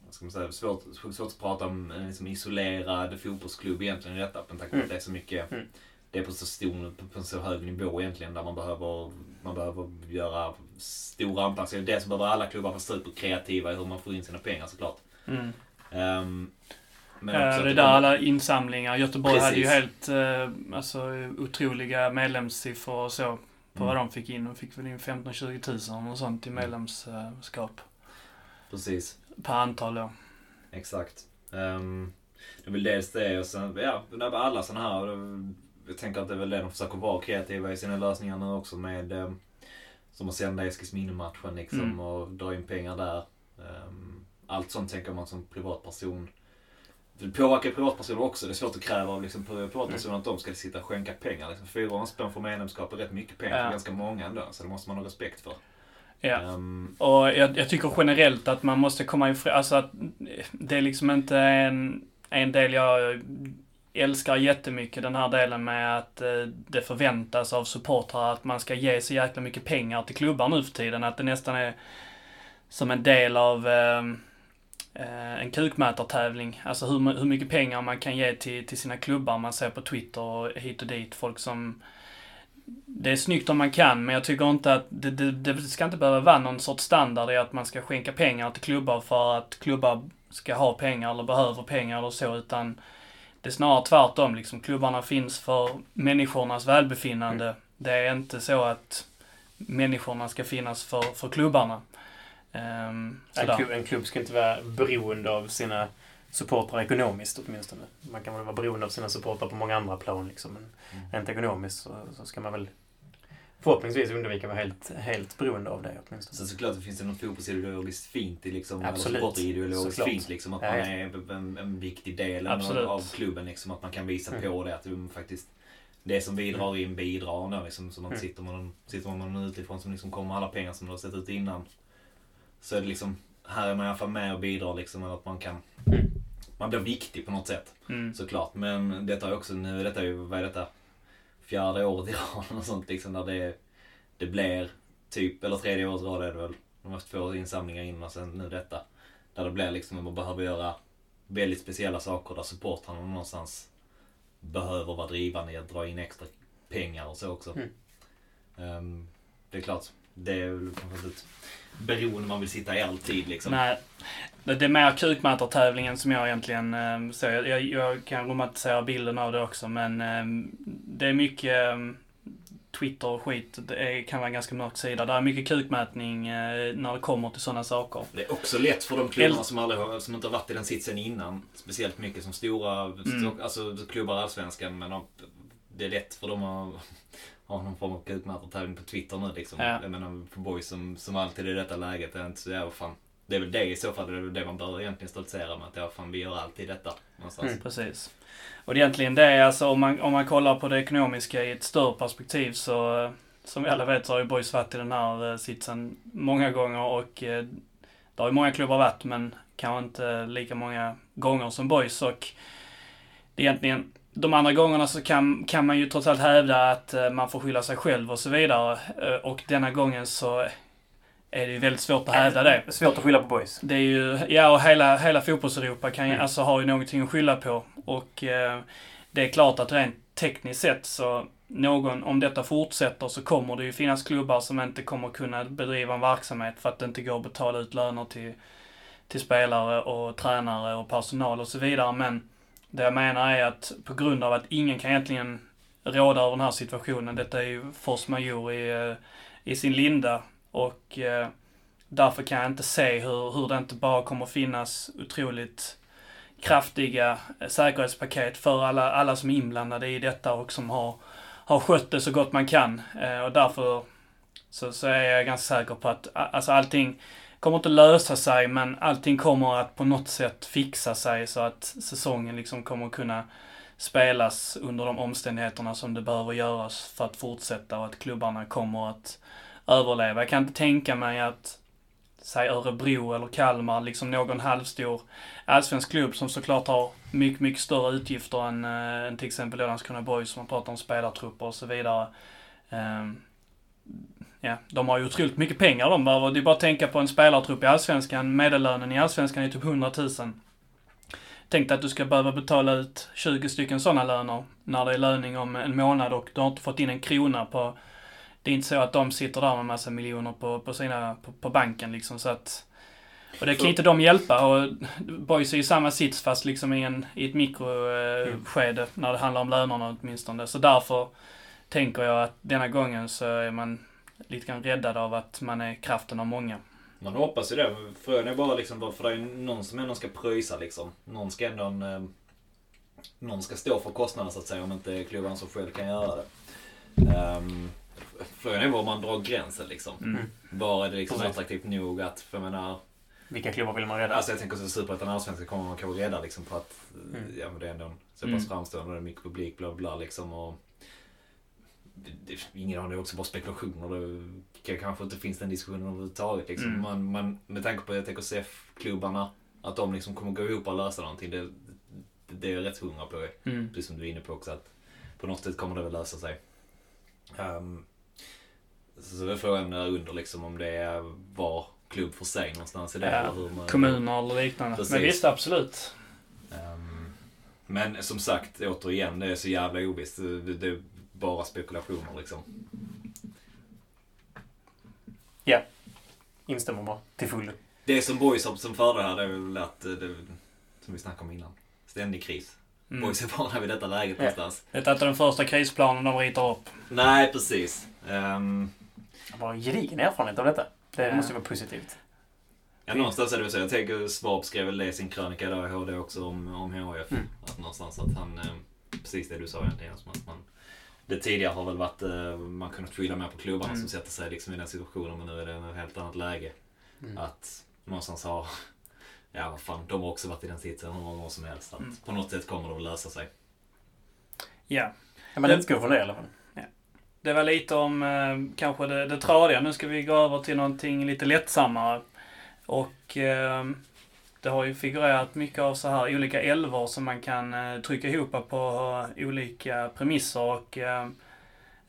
vad ska man säga, svårt, svårt att prata om en liksom isolerad fotbollsklubb egentligen i detta. Med tanke på Mm. att det är så mycket, Mm. det är på så, stor, på så hög nivå egentligen där man behöver, man behöver göra stora anpassningar. Dels behöver alla klubbar vara superkreativa i hur man får in sina pengar såklart. Mm. Um, Men att det är där alla insamlingar. Göteborg hade ju Precis. helt eh, alltså, otroliga medlemssiffror och så. På vad Mm. de fick in. De fick väl in 15-20 tusen och sånt i medlemskap. Precis. Per antal då. Exakt. Um, det är väl dels det och sen, ja, det är alla sådana här. Jag tänker att det är väl det de försöker vara kreativa i sina lösningar nu också med um, som att sända Eskilsminne-matchen liksom Mm. och dra in pengar där. Um, allt sånt tänker man som privatperson. Det påverkar privatpersoner också. Det är svårt att kräva av liksom, privatpersoner att de ska sitta och skänka pengar. Liksom. 400 spänn för medlemskap är rätt mycket pengar Ja. för ganska många ändå. Så det måste man ha respekt för. Ja. Ehm, Och jag, jag tycker generellt att man måste komma ifrån, alltså att det är liksom inte en, en del jag älskar jättemycket, den här delen med att eh, det förväntas av supportrar att man ska ge så jäkla mycket pengar till klubbar nu för tiden. Att det nästan är som en del av eh, eh, en kukmätartävling. Alltså hur, hur mycket pengar man kan ge till, till sina klubbar. Man ser på Twitter och hit och dit folk som det är snyggt om man kan, men jag tycker inte att det, det, det ska inte behöva vara någon sorts standard i att man ska skänka pengar till klubbar för att klubbar ska ha pengar eller behöver pengar eller så, utan det är snarare tvärtom. Liksom, klubbarna finns för människornas välbefinnande. Det är inte så att människorna ska finnas för, för klubbarna. Um, En klubb, en klubb ska inte vara beroende av sina supportrar ekonomiskt åtminstone. Man kan väl vara beroende av sina supportrar på många andra plan liksom. Men Mm. rent ekonomiskt så, så ska man väl förhoppningsvis undvika att vara helt, helt beroende av det åtminstone. Sen såklart det finns det något fotbollsideologiskt fint i liksom, Absolut. eller sportideologiskt Såklart. fint liksom. Att man ja. är en, en viktig del Absolut. av, klubben liksom. Att man kan visa Mm. på det. Att de faktiskt, det som bidrar in bidrar ändå liksom. Så man Mm. sitter man, sitter man någon utifrån som liksom kommer med alla pengar som du har sett ut innan. Så är det liksom, här är man i alla fall med och bidrar liksom. Att man kan, Mm. man blir viktig på något sätt. Mm. Såklart. Men detta är också, nu är detta ju, vad är detta? Fjärde året i [LAUGHS] rad och sånt liksom. Där det, det blir typ, eller tredje året i rad är det väl. De har haft två insamlingar innan och sen nu detta. Där det blir liksom att man behöver göra väldigt speciella saker där supportrarna någonstans behöver vara drivande i att dra in extra pengar och så också. Mm. Ehm, det är klart, det är väl kanske inte ett beroende man vill sitta i alltid liksom. Nej. Det är mer kukmätartävlingen som jag egentligen eh, ser. Jag, jag, kan romantisera bilden av det också, men eh, det är mycket eh, Twitter och skit. Det är, kan vara en ganska mörk sida. Det är mycket kukmätning eh, när det kommer till sådana saker. Det är också lätt för de klubbarna El- som, aldrig har, som inte har varit i den sitsen innan. Speciellt mycket som stora Mm. alltså, klubbar i Allsvenskan. Men de, det är lätt för dem att ha någon form av kukmätartävling på Twitter nu liksom. Ja. Jag menar, för boys som, som alltid i detta läget är inte så, ja vad fan. Det är väl det i så fall, det är väl det man bör egentligen stoltsera med. Att ja, fan vi gör alltid detta. Någonstans. Mm. Precis. Och det är egentligen det, är alltså om man, om man kollar på det ekonomiska i ett större perspektiv så, eh, som vi alla vet så har ju Boys varit i den här eh, sitsen många gånger och eh, det har ju många klubbar varit men kanske inte lika många gånger som Boys och det är egentligen de andra gångerna så kan, kan man ju trots allt hävda att eh, man får skylla sig själv och så vidare. Eh, Och denna gången så är det ju väldigt svårt att hävda det. Svårt att skylla på boys. Det är ju, ja och hela, hela fotbolls-Europa kan ju, Mm. alltså har ju någonting att skylla på. Och eh, det är klart att rent tekniskt sett så, någon, om detta fortsätter så kommer det ju finnas klubbar som inte kommer kunna bedriva en verksamhet för att det inte går att betala ut löner till, till spelare och tränare och personal och så vidare. Men det jag menar är att på grund av att ingen kan egentligen råda över den här situationen, detta är ju force majeure i, eh, i sin linda. Och eh, därför kan jag inte se hur, hur det inte bara kommer finnas otroligt kraftiga eh, säkerhetspaket för alla, alla som är inblandade i detta och som har, har skött det så gott man kan. Eh, och därför så, så är jag ganska säker på att alltså allting kommer inte lösa sig men allting kommer att på något sätt fixa sig så att säsongen liksom kommer kunna spelas under de omständigheterna som det behöver göras för att fortsätta och att klubbarna kommer att överleva. Jag kan inte tänka mig att säg Örebro eller Kalmar, liksom någon halvstor allsvensk klubb som såklart har mycket, mycket större utgifter än, äh, än till exempel Landskrona Boys som man pratar om spelartrupper och så vidare. Ähm, ja, de har ju otroligt mycket pengar de behöver. Det är bara att tänka på en spelartrupp i Allsvenskan. Medellönen i Allsvenskan är typ 100 000. Tänk dig att du ska behöva betala ut 20 stycken sådana löner när det är löning om en månad och du har inte fått in en krona på... Det är inte så att de sitter där med massa miljoner på, på, sina, på, på banken liksom så att... Och det kan inte de hjälpa. Och Boys är i samma sits fast liksom i, en, i ett mikroskede Mm. när det handlar om lönerna åtminstone. Så därför tänker jag att denna gången så är man lite grann räddad av att man är kraften av många. Man hoppas ju det. Frågan är bara liksom, bara för det är någon som ändå ska pröjsa liksom. Någon ska ändå en, eh, Någon ska stå för kostnaderna så att säga om inte klubban som själv kan göra det. Um, frågan är var man drar gränsen liksom. Mm. Var är det liksom Precis. attraktivt nog att, för jag menar, Vilka klubbar vill man rädda? Alltså jag tänker så Superettan och Allsvenskan kommer man kanske rädda liksom på att Mm. ja, men det är ändå en så pass Mm. framstående och det är mycket publik bla bla liksom. Och ingen aning, det är också bara spekulationer. Det kan- kanske inte finns den diskussionen överhuvudtaget. Liksom. Mm. Man, man, med tanke på TKCF-klubbarna, att de liksom kommer gå ihop och lösa någonting. Det, det, är jag rätt hundra på. Mm. Precis som du är inne på också. Att på något sätt kommer det väl lösa sig. Um, så, är frågan under liksom om det är var klubb för sig någonstans i det. Ja, eller hur man, Kommuner eller liknande. Precis. Men visst, absolut. Ehm, Men som sagt, återigen, det är så jävla ovisst. Det, det bara spekulationer liksom. Instämmer bara. Till fullo. Det som Boys har som fördel här, det är väl att, eh, det, som vi snackade om innan, ständig kris. Mm. Boys är vana vid detta läget Ja. någonstans. Det är inte den första krisplanen de ritar upp. Nej, precis. Um, Bara gedigen erfarenhet av detta. Det Ja. måste ju vara positivt. ja, någonstans är det väl så. Jag tänker, Svab skrev väl det i sin krönika där i HD också om, om HIF. Mm. Att någonstans att han, eh, precis det du sa egentligen, som att man det tidigare har väl varit, eh, man kunnat skylla mer på klubbarna Mm. som sätter sig liksom i den situationen men nu är det ett helt annat läge. Mm. Att någonstans har, ja vad fan, de har också varit i den sitsen hur många år som helst. Att Mm. På något sätt kommer det att lösa sig. Ja. Ja, men det utgår från det i alla fall. Det var lite om eh, kanske det, det tradiga. Nu ska vi gå över till någonting lite lättsammare. Och eh, det har ju figurerat mycket av så här olika älvor som man kan eh, trycka ihop på eh, olika premisser. Och eh,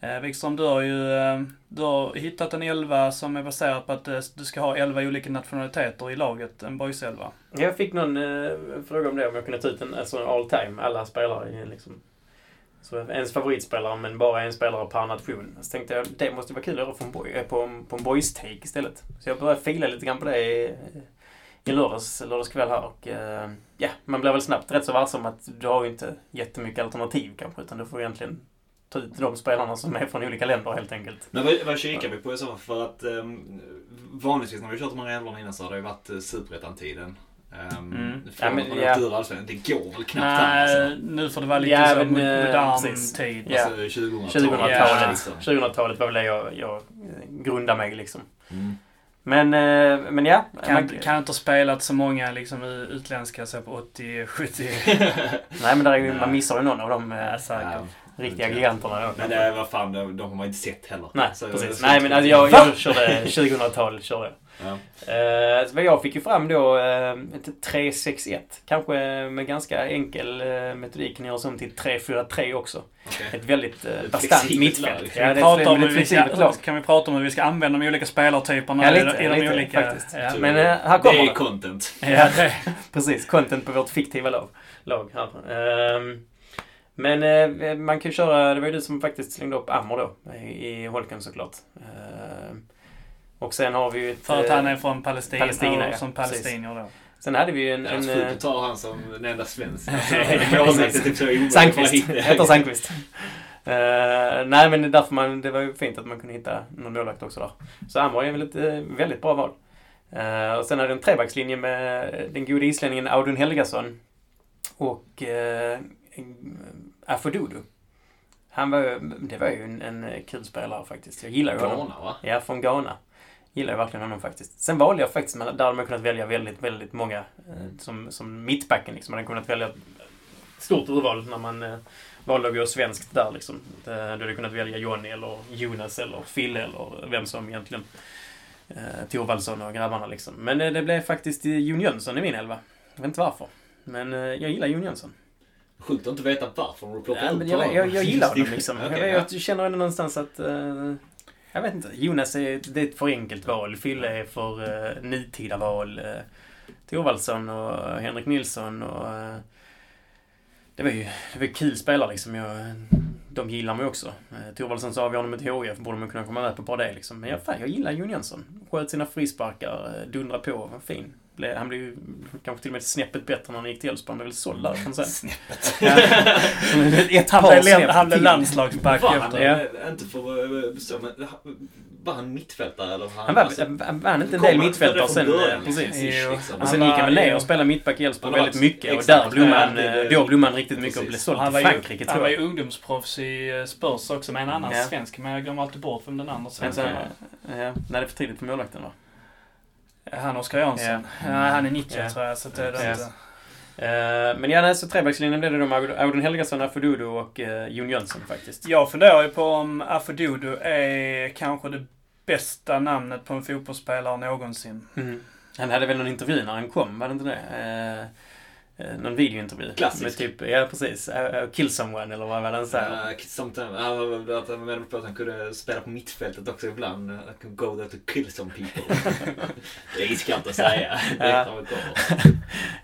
eh, Wikström, du har ju eh, du har hittat en elva som är baserad på att eh, du ska ha elva olika nationaliteter i laget. En boyselva. Jag fick någon eh, fråga om det, om jag kunde ta ut en alltså all time, alla spelare liksom. Så ens favoritspelare, men bara en spelare per nation. Så tänkte jag, det måste vara kul att göra på en, boy, eh, på, en- på en boys take istället. Så jag började fila lite grann på det eh, i, i lördags, lördagskväll här och eh, ja, man blir väl snabbt rätt så varse om att du har ju inte jättemycket alternativ kanske, utan du får egentligen ta ut de spelarna som är från olika länder helt enkelt. Men vad, vad kikar vi på i så fall? För att um, vanligtvis när vi kört de här älvorna innan så har det ju varit uh, superettan-tiden. Um, Mm. Ja, men, ja. Allsvenskan. Det går väl knappt Nej, alltså. nu får det vara lite Ja, så eh, modern precis. tid. Ja. Alltså 2000-talet. 2000-talet liksom. 2000-talet var väl det jag, jag eh, grundade mig liksom. Mm. Men, eh, men ja. Kan, man- kan inte ha spelat så många liksom, utländska så på 80, 70. [LAUGHS] Nej men där är man missar ju någon av de eh, Ja, riktiga giganterna. Men det, vad fan, de, de har man inte sett heller. Nej, Så- precis. så- Nej men alltså, jag, jag körde 2000-tal. Körde. Jag. Ja. Eh, så jag fick ju fram då eh, ett 361. Kanske med ganska enkel eh, metodik kan göras om till 343 också. okej. Ett väldigt eh, bastant mittfält. Ja, är kan vi prata om hur vi ska använda de olika spelartyperna Ja, lite, i de lite, olika... faktiskt. Ja. Men eh, här Det kommer är det. content. [LAUGHS] Ja, det, [LAUGHS] Precis, content på vårt fiktiva lag, lag här. Ehm, men eh, man kan ju köra, det var ju du som faktiskt slängde upp Ammer då, i, i Holken såklart. Ehm, och sen har vi ju ett, för att eh, han är från Palestina, Palestina, ja. som palestinier då. Sen hade vi ju en... Det en är eh, sjukt att ta han som den enda svensk. [LAUGHS] Sandqvist. Heter Sandqvist. Uh, nej men det är därför man, det var ju fint att man kunde hitta någon målvakt också där. Så Ammer är väl ett eh, väldigt bra val. Eh, och sen hade vi en trebackslinje med den gode islänningen Audun Helgason och uh, Afododo. Han var ju, det var ju en, en kul spelare faktiskt. Jag gillar ju honom. Ghana va? Ja, från Ghana. Gillar jag verkligen honom faktiskt. Sen valde jag faktiskt, men där hade man kunnat välja väldigt, väldigt många eh, som, som mittbacken liksom. Man hade kunnat välja stort urval när man eh, valde att gå svenskt där liksom. Eh, Du hade kunnat välja Johnny eller Jonas eller Fille eller vem som egentligen eh, Thorvaldsson och grabbarna liksom. Men eh, det blev faktiskt eh, Jon Jönsson i min elva. Jag vet inte varför. Men eh, jag gillar Jon Jönsson. Sjukt att inte veta varför du plockar Ja, ut men jag, jag, jag [LAUGHS] gillar honom liksom. [LAUGHS] Okej, jag, ja. jag känner ändå någonstans att... eh, jag vet inte. Jonas är, det är ett för enkelt val. Fille är för uh, nutida val. Eh, uh, Thorvaldsson och Henrik Nilsson och... Uh, det var ju det var kul spelare liksom. Jag, de gillar mig också. Uh, Thorvaldsson sa vi honom ett HIF borde man kunna komma med på ett par det liksom. Men jag, fan, jag gillar Jon Jönsson. Sköt sina frisparkar, uh, på, var fin. Blev- Han blev ju kanske till och med snäppet bättre när han gick till Elfsborg. [LAUGHS] [LAUGHS] Han blev väl såld därifrån sen. Snäppet. Ja. Ett Han par blev, han blev landslagsback han efter. Ja. eh, inte för att bestå, men var han mittfältare eller? Han var, han vann inte en del han mittfältare sen. eh, Precis. liksom, ish, liksom. Och sen Han gick han väl ner och spelade mittback i Elfsborg Han väldigt mycket. Och där blommade han, eh, då blommade han riktigt mycket och blev såld Han till var ju, Frankrike han tror var jag. ju ungdomsproffs i eh, Spurs också med en annan Ja. svensk. Men jag glömmer alltid bort vem den andra svensken var. ja, nej, det är för tidigt för målvakten va? Han Oskar Jansson. Ja. Ja. han är 90 Ja. tror jag. Så det är det inte. Eh, men ja, nej, så trebackslinjen blev det då med Audun Helgasson, Afodudo och uh, Jon Jönsson faktiskt. Jag funderar ju på om Afodudo är kanske det bästa namnet på en fotbollsspelare någonsin. Mm. Han hade väl någon intervju när han kom, var det inte det? Eh, någon videointervju. Klassisk. Med typ, ja precis. Uh, uh, kill someone eller vad var det han sa? Uh, väl att han menade på att han kunde spela på mittfältet också ibland. Uh, I can go there to kill some people. [LAUGHS] det är iskallt att säga. Ja. [LAUGHS]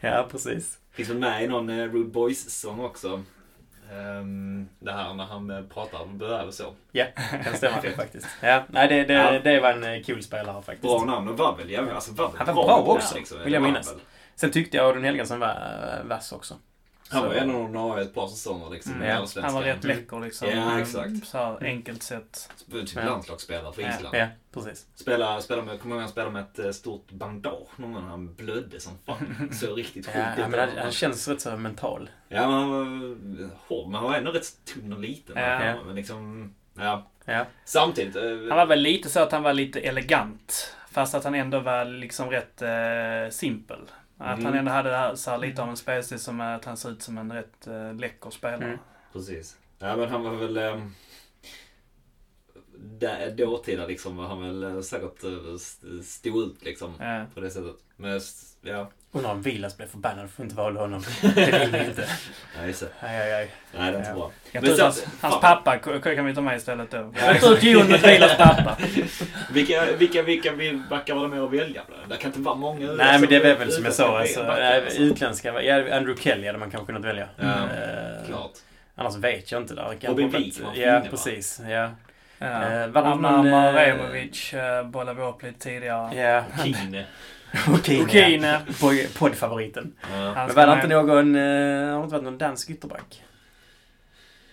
Ja, precis. Finns väl med i någon uh, Rude Boys-sång också. Um, det här när han uh, pratar om böär och så. [LAUGHS] Kan stämma det faktiskt. Ja, nej det, det, Ja. det var en eh, kul spelare faktiskt. Bra namn och väl, jävla- alltså, väl Han var bra också, liksom. vill jag minnas. väl. Sen tyckte jag Audun Helgasson var uh, vass också. Han var Så- ju ändå ordinarie ett par säsonger liksom. Mm. Ja. Han var rätt läcker liksom. Ja, exakt. Så här enkelt sett. Typ Ja. landslagsspelare för. Island. Ja, precis. Spela, spela med, kommer ihåg han spelade med ett eh, stort bandage någon gång han blödde som fan. [LAUGHS] Så riktigt sjukt Ja, men han, han känns rätt så mental. Ja, men han var hård, men han var ändå rätt tunn och liten. Ja. Men liksom, ja. Ja. Samtidigt. eh, Han var väl lite så att han var lite elegant. Fast att han ändå var liksom rätt eh, simpel. Att Mm. han ändå hade här, så här, lite av en spelstil som att han ser ut som en rätt eh, läcker spelare. Mm. Precis. Ja, men han var väl... Där, dåtida liksom var han väl eh, säkert eh, st- stod ut liksom. Ja. På det sättet. Men ja, Undrar om Vilas blev förbannad för att inte valde honom. [LAUGHS] Det vill vi inte. nej, just det. Aj, aj, aj. Nej, det är inte Ja. bra. Jag tror hans, pappa kan vi ta med istället då. Ja. Jag tror att Jon med Vilas pappa. [LAUGHS] Vilka, vilka, vilka vill backar var det med att välja bland? Det kan inte vara många. Nej, men det är väl som jag sa. utländska Alltså, alltså. utländska. Ja, Andrew Kelly hade man kanske kunnat välja. Ja, Eh, Klart. Annars vet jag inte. Där. Robin fin, Ja, precis. Ja. Ja. Det Anna eh, Maremovic eh, bollade vi upp lite tidigare. Ja. Kine. Okej. Okine. Poddfavoriten. Ja. Men var det inte någon... eh, Har det inte varit någon dansk ytterback?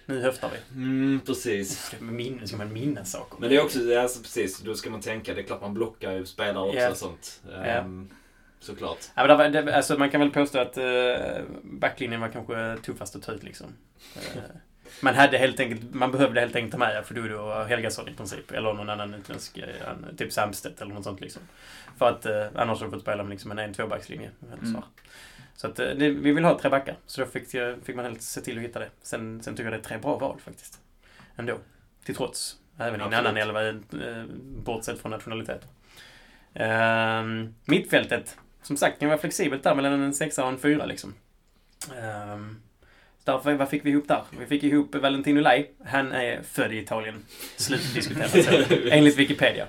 Nu höftar vi. Mm, precis. Ska man minnas, ska man minnas saker? Men det är också, alltså precis, då ska man tänka, det är klart man blockar ju spelare också Ja. och sånt. Ja. Ehm, Såklart. Ja, men det, alltså man kan väl påstå att uh, backlinjen var kanske tuffast att ta ut liksom. [LAUGHS] Eh, man hade helt enkelt, man behövde helt enkelt ta med Afodudo och Helgasson i princip. Eller någon annan utländsk, eh, typ Samstedt eller något sånt liksom. För att uh, annars hade du fått spela med liksom en en tvåbackslinje. eller Så, Mm. så att eh, det, vi vill ha tre backar. Så då fick, jag- fick man helt se till att hitta det. Sen, sen tycker jag det är tre bra val faktiskt. Ändå. Till trots. Även i en annan elva, eh, bortsett från nationalitet. Ehm, mittfältet. Som sagt, kan vara flexibelt där mellan en sexa och en fyra liksom. Um, därför, vad fick vi ihop där? Vi fick ihop Valentino Lai. Han är född i Italien. Slutdiskuterat. [LAUGHS] Enligt Wikipedia.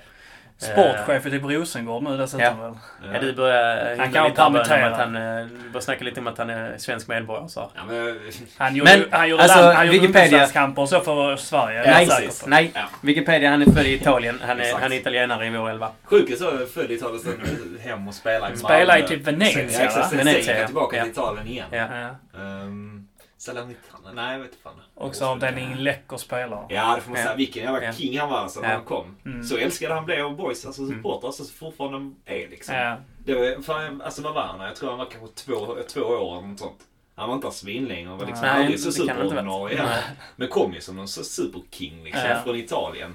Sportchef i typ Rosengård nu dessutom Ja. väl. Ja, du börjar Han kan lite om att han... eh, Du börjar snacka lite om att han är svensk medborgare så. Ja, men, Han gjorde, Men, han gjorde, alltså, land, han gjorde Wikipedia- och så för Sverige. Nej, nej. Ja. Wikipedia, han är född i Italien. Han är, han är italienare i vår elva. Sjukt så född i Italien, sen hem och spela i Spela i Malmö. typ Sen, Venezia sen Venezia, sen tillbaka Ja. till Italien igen. Ja. Ja. Um, Salernitana? Nej, jag vet inte fan. Också avdelning läcker spelare. Ja, det får man säga. Vilken jävla Ja. king han var alltså, när Ja. han kom. Mm. Så älskade han blev av boys, alltså Mm. supportrar, alltså fortfarande är liksom. Ja. Det var, för, alltså vad var han? Jag tror han var kanske två, två år eller något sånt. Han var inte svinlänge och var liksom Nej, aldrig så superordinarie. Nej. Men kom ju som någon så superking liksom, Ja. från Italien.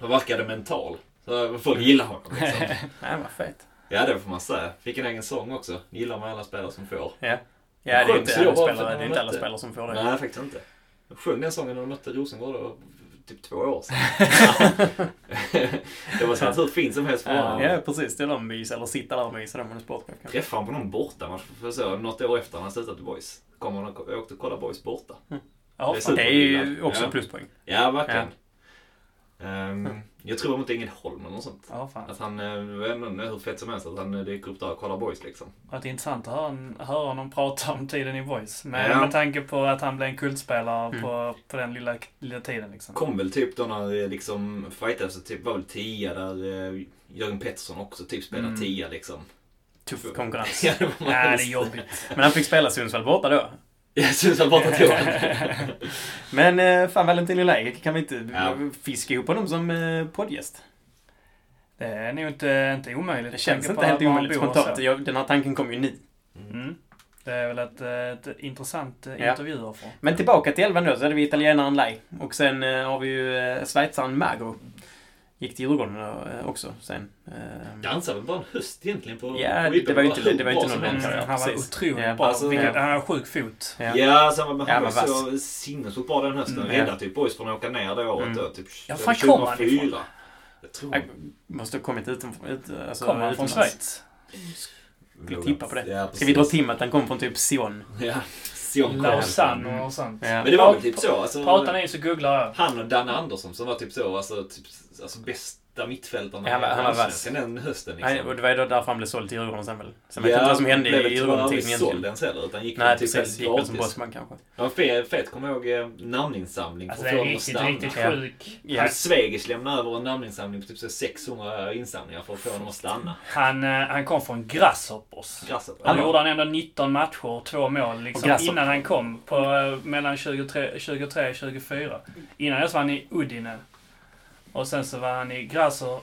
Och verkade mental. Så folk gillar honom liksom. [LAUGHS] Nej, vad fett. Ja, det får man säga. Fick en egen sång också. Gillar man alla spelare som får. Ja. Ja, det är inte så alla spelare, det är inte alla spelare som får det. Nej, faktiskt inte. Jag sjöng den sången när de mötte Rosengård då, typ två år sedan. [LAUGHS] det var så hur fint som helst för honom. Ja, precis. Det är de mys, eller sitta där och mysa där med en sportchef. Träffade han på någon bortamatch för så, något år efter han slutat i Boys. Kom han och åkte och kollade Boys borta. Ja, Det är. Det är ju också Ja. en pluspoäng. Ja, verkligen. Ehm, jag tror mot Ängelholm eller något sånt. Ja, fan. Att han, eh, det hur fett som helst att han eh, dyker upp där och kollar Boys liksom. Och det är intressant att höra, höra honom prata om tiden i Voice. Med, Ja. med tanke på att han blev en kultspelare Mm. på, på den lilla, lilla tiden liksom. Kom väl typ då när eh, liksom fightades, typ var väl tia där eh, Jörgen Pettersson också typ spelade Mm. tia liksom. tuff konkurrens. [LAUGHS] Ja, det var Nej, det är jobbigt. Men han fick spela Sundsvall borta då. Jag syns att borta tog [LAUGHS] Men eh, fan Valentino Läger, kan vi inte Ja. fiska ihop honom som eh, poddgäst? Det är nog inte, inte omöjligt. Det känns inte helt omöjligt spontant. Jag, den här tanken kom ju nu. Mm. Det är väl ett, ett intressant eh, Ja. Men tillbaka till elvan då, så hade vi italienaren Lai. Och sen har vi ju schweizaren Magro. Gick till Djurgården eh, också sen. Eh, Dansade väl bara en höst egentligen på Ja, på det var ju inte- det var inte någon lång han var otroligt Ja, bra. alltså, Vilket, ja. Han har sjuk fot. ja. Ja, alltså, men Ja, han men var så sinnessjukt bra den hösten. Mm, Räddade ja. typ boys från att åka ner det året Mm. då. Typ, Ja, fan kom han 2004. ifrån? Jag tror Jag måste ha kommit utanför... Ut, alltså, Kommer han från. Schweiz? Vi tippar på det. Ja, Ska vi dra till med att han kom från typ Sion? Ja, Sion. Lausanne och sånt. Ja. Men det var väl typ så. Alltså, Pratar ni så googlar jag. Han och Danne Andersson som var typ så, alltså, typ, alltså bästa mittfältarna Ja, han var- han var vass. den hösten. Liksom. Nej, och det var ju då därför han blev såld till Djurgården sen väl. Sen vet jag inte vad som hände blev i väl tyvärr aldrig Djurgården-tiden såld ens heller, utan gick Nej, typ precis. Gick väl som bossman kanske. Ja, fet, fet kommer jag ihåg eh, namninsamling Alltså honom att riktigt, stanna. riktigt sjuk. Ja. Han Svegis lämnade över en namninsamling på typ så 600 insamlingar för att få honom att stanna. Han, eh, han kom från Grasshoppers. Grasset. Då gjorde han ändå 19 matcher och två mål liksom, Och innan han kom. På, eh, mellan 23 23 och 24. Innan dess var han i Udine. Och sen så var han i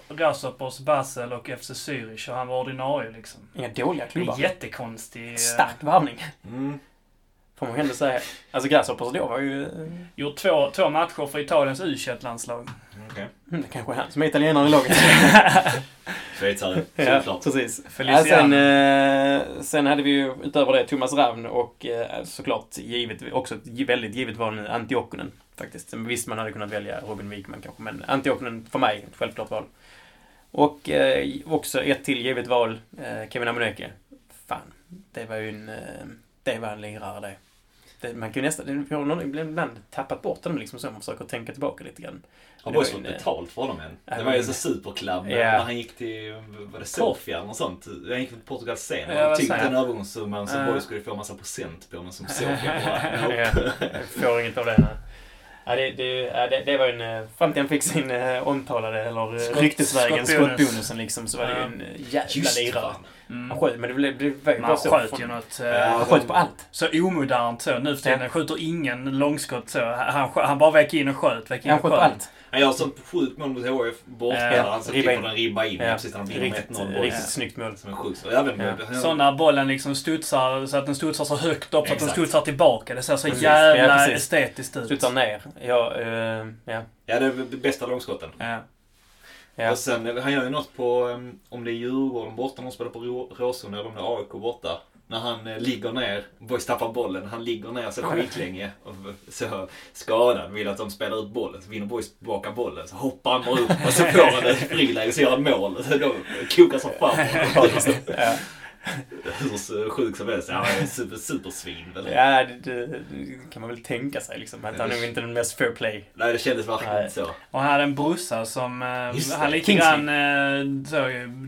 Grasshoppers, Basel och FC Zürich och han var ordinarie liksom. Inga dåliga klubbar. jättekonstig... eh, Stark värvning. Mm. Får man ändå säga. Alltså Grasshoppers då var ju... eh, Gjort två, två matcher för Italiens u landslag Okej. Mm, det kanske är han som är italienare i laget. [LAUGHS] Schweizare, ja, såklart. precis. Ja, sen, eh, sen hade vi ju utöver det Thomas Ravn och eh, såklart givet, också ett väldigt givet val nu, Antti Okkonen. Faktiskt. Visst, man hade kunnat välja Robin Wikman kanske, men Antti Okkonen för mig, ett självklart val. Och eh, också ett till givet val, eh, Kevin Amuneke. Fan, det var ju en... Eh, det var en lirare det. Det man kan ju nästan... Jag har någon ibland tappat bort den liksom så, man försöker tänka tillbaka lite grann. Har Boys fått en- betalt för honom än? Det var ju men- så superklubb Ja. när han gick till, var det Sofia eller något sånt? Han gick till Portugal sen. Och tyckte säger den övergångssumman som Ja. Boys skulle få massa procent på men som Sofia bara, [LAUGHS] nope. får inget av det. Nej. Ja, det, det, det, det var ju en... eh, Fram till han fick sin eh, omtalade, eller eh, Skott- ryktesvägen, skottbonus. skottbonusen liksom, så var det ju en jävla lirare. Mm. Han sköt, men det blev, det ju Man bara så. sköt från- ju något... Ja, eh, Han sköt på allt. Så omodernt så. Nu för tiden Ja. skjuter ingen långskott så. Han, han bara vek in och sköt. Vek in Han sköt på allt. Han gör så sjukt mål mot HF borta. Ja, han så ribba klipper in. den ribba in. Ja. Precis när han vinner med Riktigt, 1-0 boll. riktigt snyggt mål. Som en sjuk. Så Ja. när bollen liksom studsar så att den studsar så högt upp så att den studsar tillbaka. Det ser så Precis. jävla Ja, estetiskt ut. Slutar ner. Ja, eh, ja. Ja, det är det bästa långskotten. Ja. Ja. Och sen, eh, han gör ju något på, um, om det är Djurgården borta, de spelar på Rå- Råsunda eller om det är AIK borta. När han eh, ligger ner, Boys tappar bollen, han ligger ner så skitlänge och så skadad, vill att de spelar ut bollen. Så vinner Boys tillbaka bollen, så hoppar han bara upp och så får han ett friläge så gör han mål. Så då kokar som fan. [LAUGHS] ja. Hur sjuk som helst. Ja, han är super, supersvin väl. ja det, det, det kan man väl tänka sig liksom. Att han är nog inte den mest fair play. Nej, det kändes verkligen inte så. Och han hade en brorsa som eh, Just det, han lite Kingsley. grann eh, så,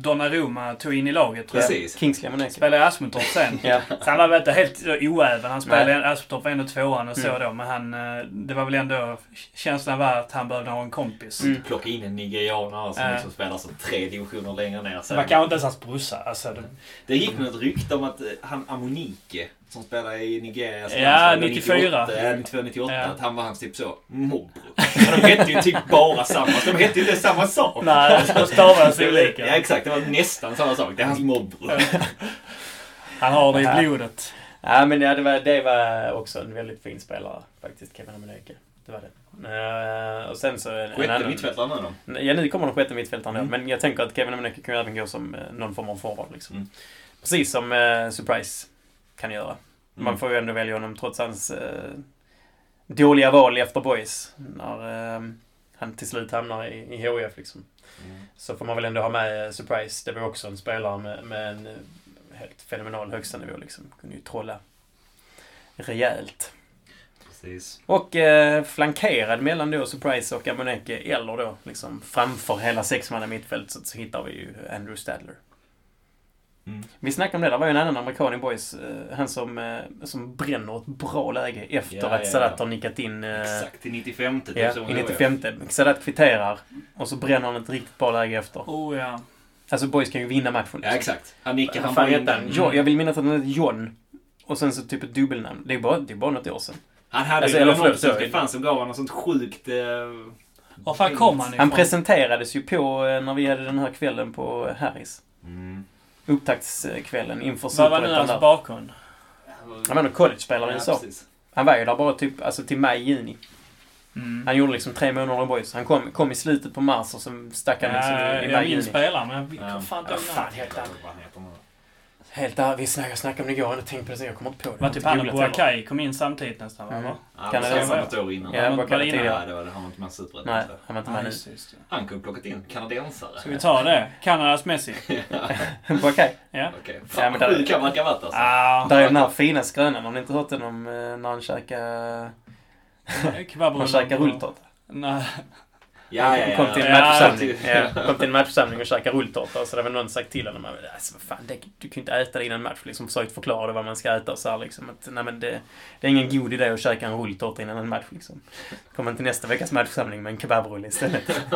Donnarumma tog in i laget tror jag. Precis. Kingsley Amuneke. Spelade i Asmundtorp sen. Ja. Så han var väl inte helt oäven. Han spelade i Asmundtorp var ändå tvåan och så Mm. då. Men han, eh, det var väl ändå, känslan var att han behövde ha en kompis. Mm. Plocka in en nigerianare som Ja. liksom spelar som tre divisioner längre ner. Det var kanske inte ens hans brorsa. Alltså, det, Det gick nog ett rykte om att eh, han Amonike, som spelar i Nigerias Ja, landslag, 94. 98, ja, 92, 98, Ja. att han var hans typ så morbror. De hette ju typ bara samma, de hette ju inte samma sak. nej, de stavades [LAUGHS] olika. Ja, exakt. Det var nästan samma sak. Det är hans morbror. Han har det i blodet. Ja, men ja, det, var, det var också en väldigt fin spelare faktiskt, Kevin Amuneke. Det var det. Eh, och sen så Sjätte mittfältaren nu då. Ja, nu kommer den sjätte mittfältaren Mm. Men jag tänker att Kevin Amuneke kan ju även gå som eh, någon form av forward liksom. Mm. Precis som eh, Surprise kan göra. Man Mm. får ju ändå välja honom trots hans eh, dåliga val efter Boys. När eh, han till slut hamnar i, i HIF liksom. Mm. Så får man väl ändå ha med eh, Surprise. Det var också en spelare med, med en eh, helt fenomenal högstanivå liksom. Kunde ju trolla rejält. Precis. Och eh, flankerad mellan då Surprise och Amuneke eller då liksom framför hela sexmanna mittfält så, så hittar vi ju Andrew Stadler. Mm. Vi snackade om det, det var ju en annan amerikan i Boys. Eh, han som, eh, som bränner ett bra läge efter Ja, att ja, Sadat ja. har nickat in eh, Exakt, till 95 typ. ja, i det var. 95. Sadat kvitterar och så bränner han ett riktigt bra läge efter. Oh ja. Alltså Boys kan ju vinna matchen. Ja, Liksom. exakt. Han nickar, han in han? den. Jo, jag vill minnas att han hette John. Och sen så typ ett dubbelnamn. Det är bara, det är bara något år sedan. Han hade Alltså, ju eller förlåt, sorry. det fanns som gav honom något sånt sjukt... Eh, Var fan kom han ifrån? Han presenterades ju på när vi hade den här kvällen på Harrys. mm. Upptaktskvällen inför Vad var nu Superettan hans bakgrund? Han var nog college-spelare USA. precis. Han var ju där bara typ alltså till maj, juni. Mm. Han gjorde liksom tre månader i Boys. Han kom, kom i slutet på mars och sen stack han liksom Ja, i, i jag maj, minns juni. spelaren, men jag Ja. fan inte Ja, fan. Vad heter han? Helt där, vi snackade, snackade om det igår. Jag hade tänkt på det, jag kommer inte på det. Var Jag typ han och. Boakai kom in samtidigt nästan, va? Mm. va? Ja, Kan det det vara något år innan. Ja, bara var innan? Ja, det var det. Han var inte med i Superettan. Nej, han var inte med nu. Han kunde plockat in kanadensare. Ska vi ta det? Kanadas Messi? [LAUGHS] [LAUGHS] Okej. Ja. Okej. Fan vad sjuk han verkar ha varit alltså. Ah, Där är den här fina skrönan, har ni inte hört den om eh, när han käkar... kebab [LAUGHS] Han käkar rulltårta? Nej. Ja, ja, ja. Kom till en matchsamling. ja. Ja, kom till en matchsamling och käkade rulltårta och så hade väl någon sagt till honom att alltså, vad fan, det, du kan ju inte äta det innan match. Liksom försökt förklara det vad man ska äta och så här, liksom. Att, nej, men det, det är ingen god idé att käka en rulltårta innan en match liksom. Kommer till nästa veckas matchsamling med en kebabrulle istället. [LAUGHS]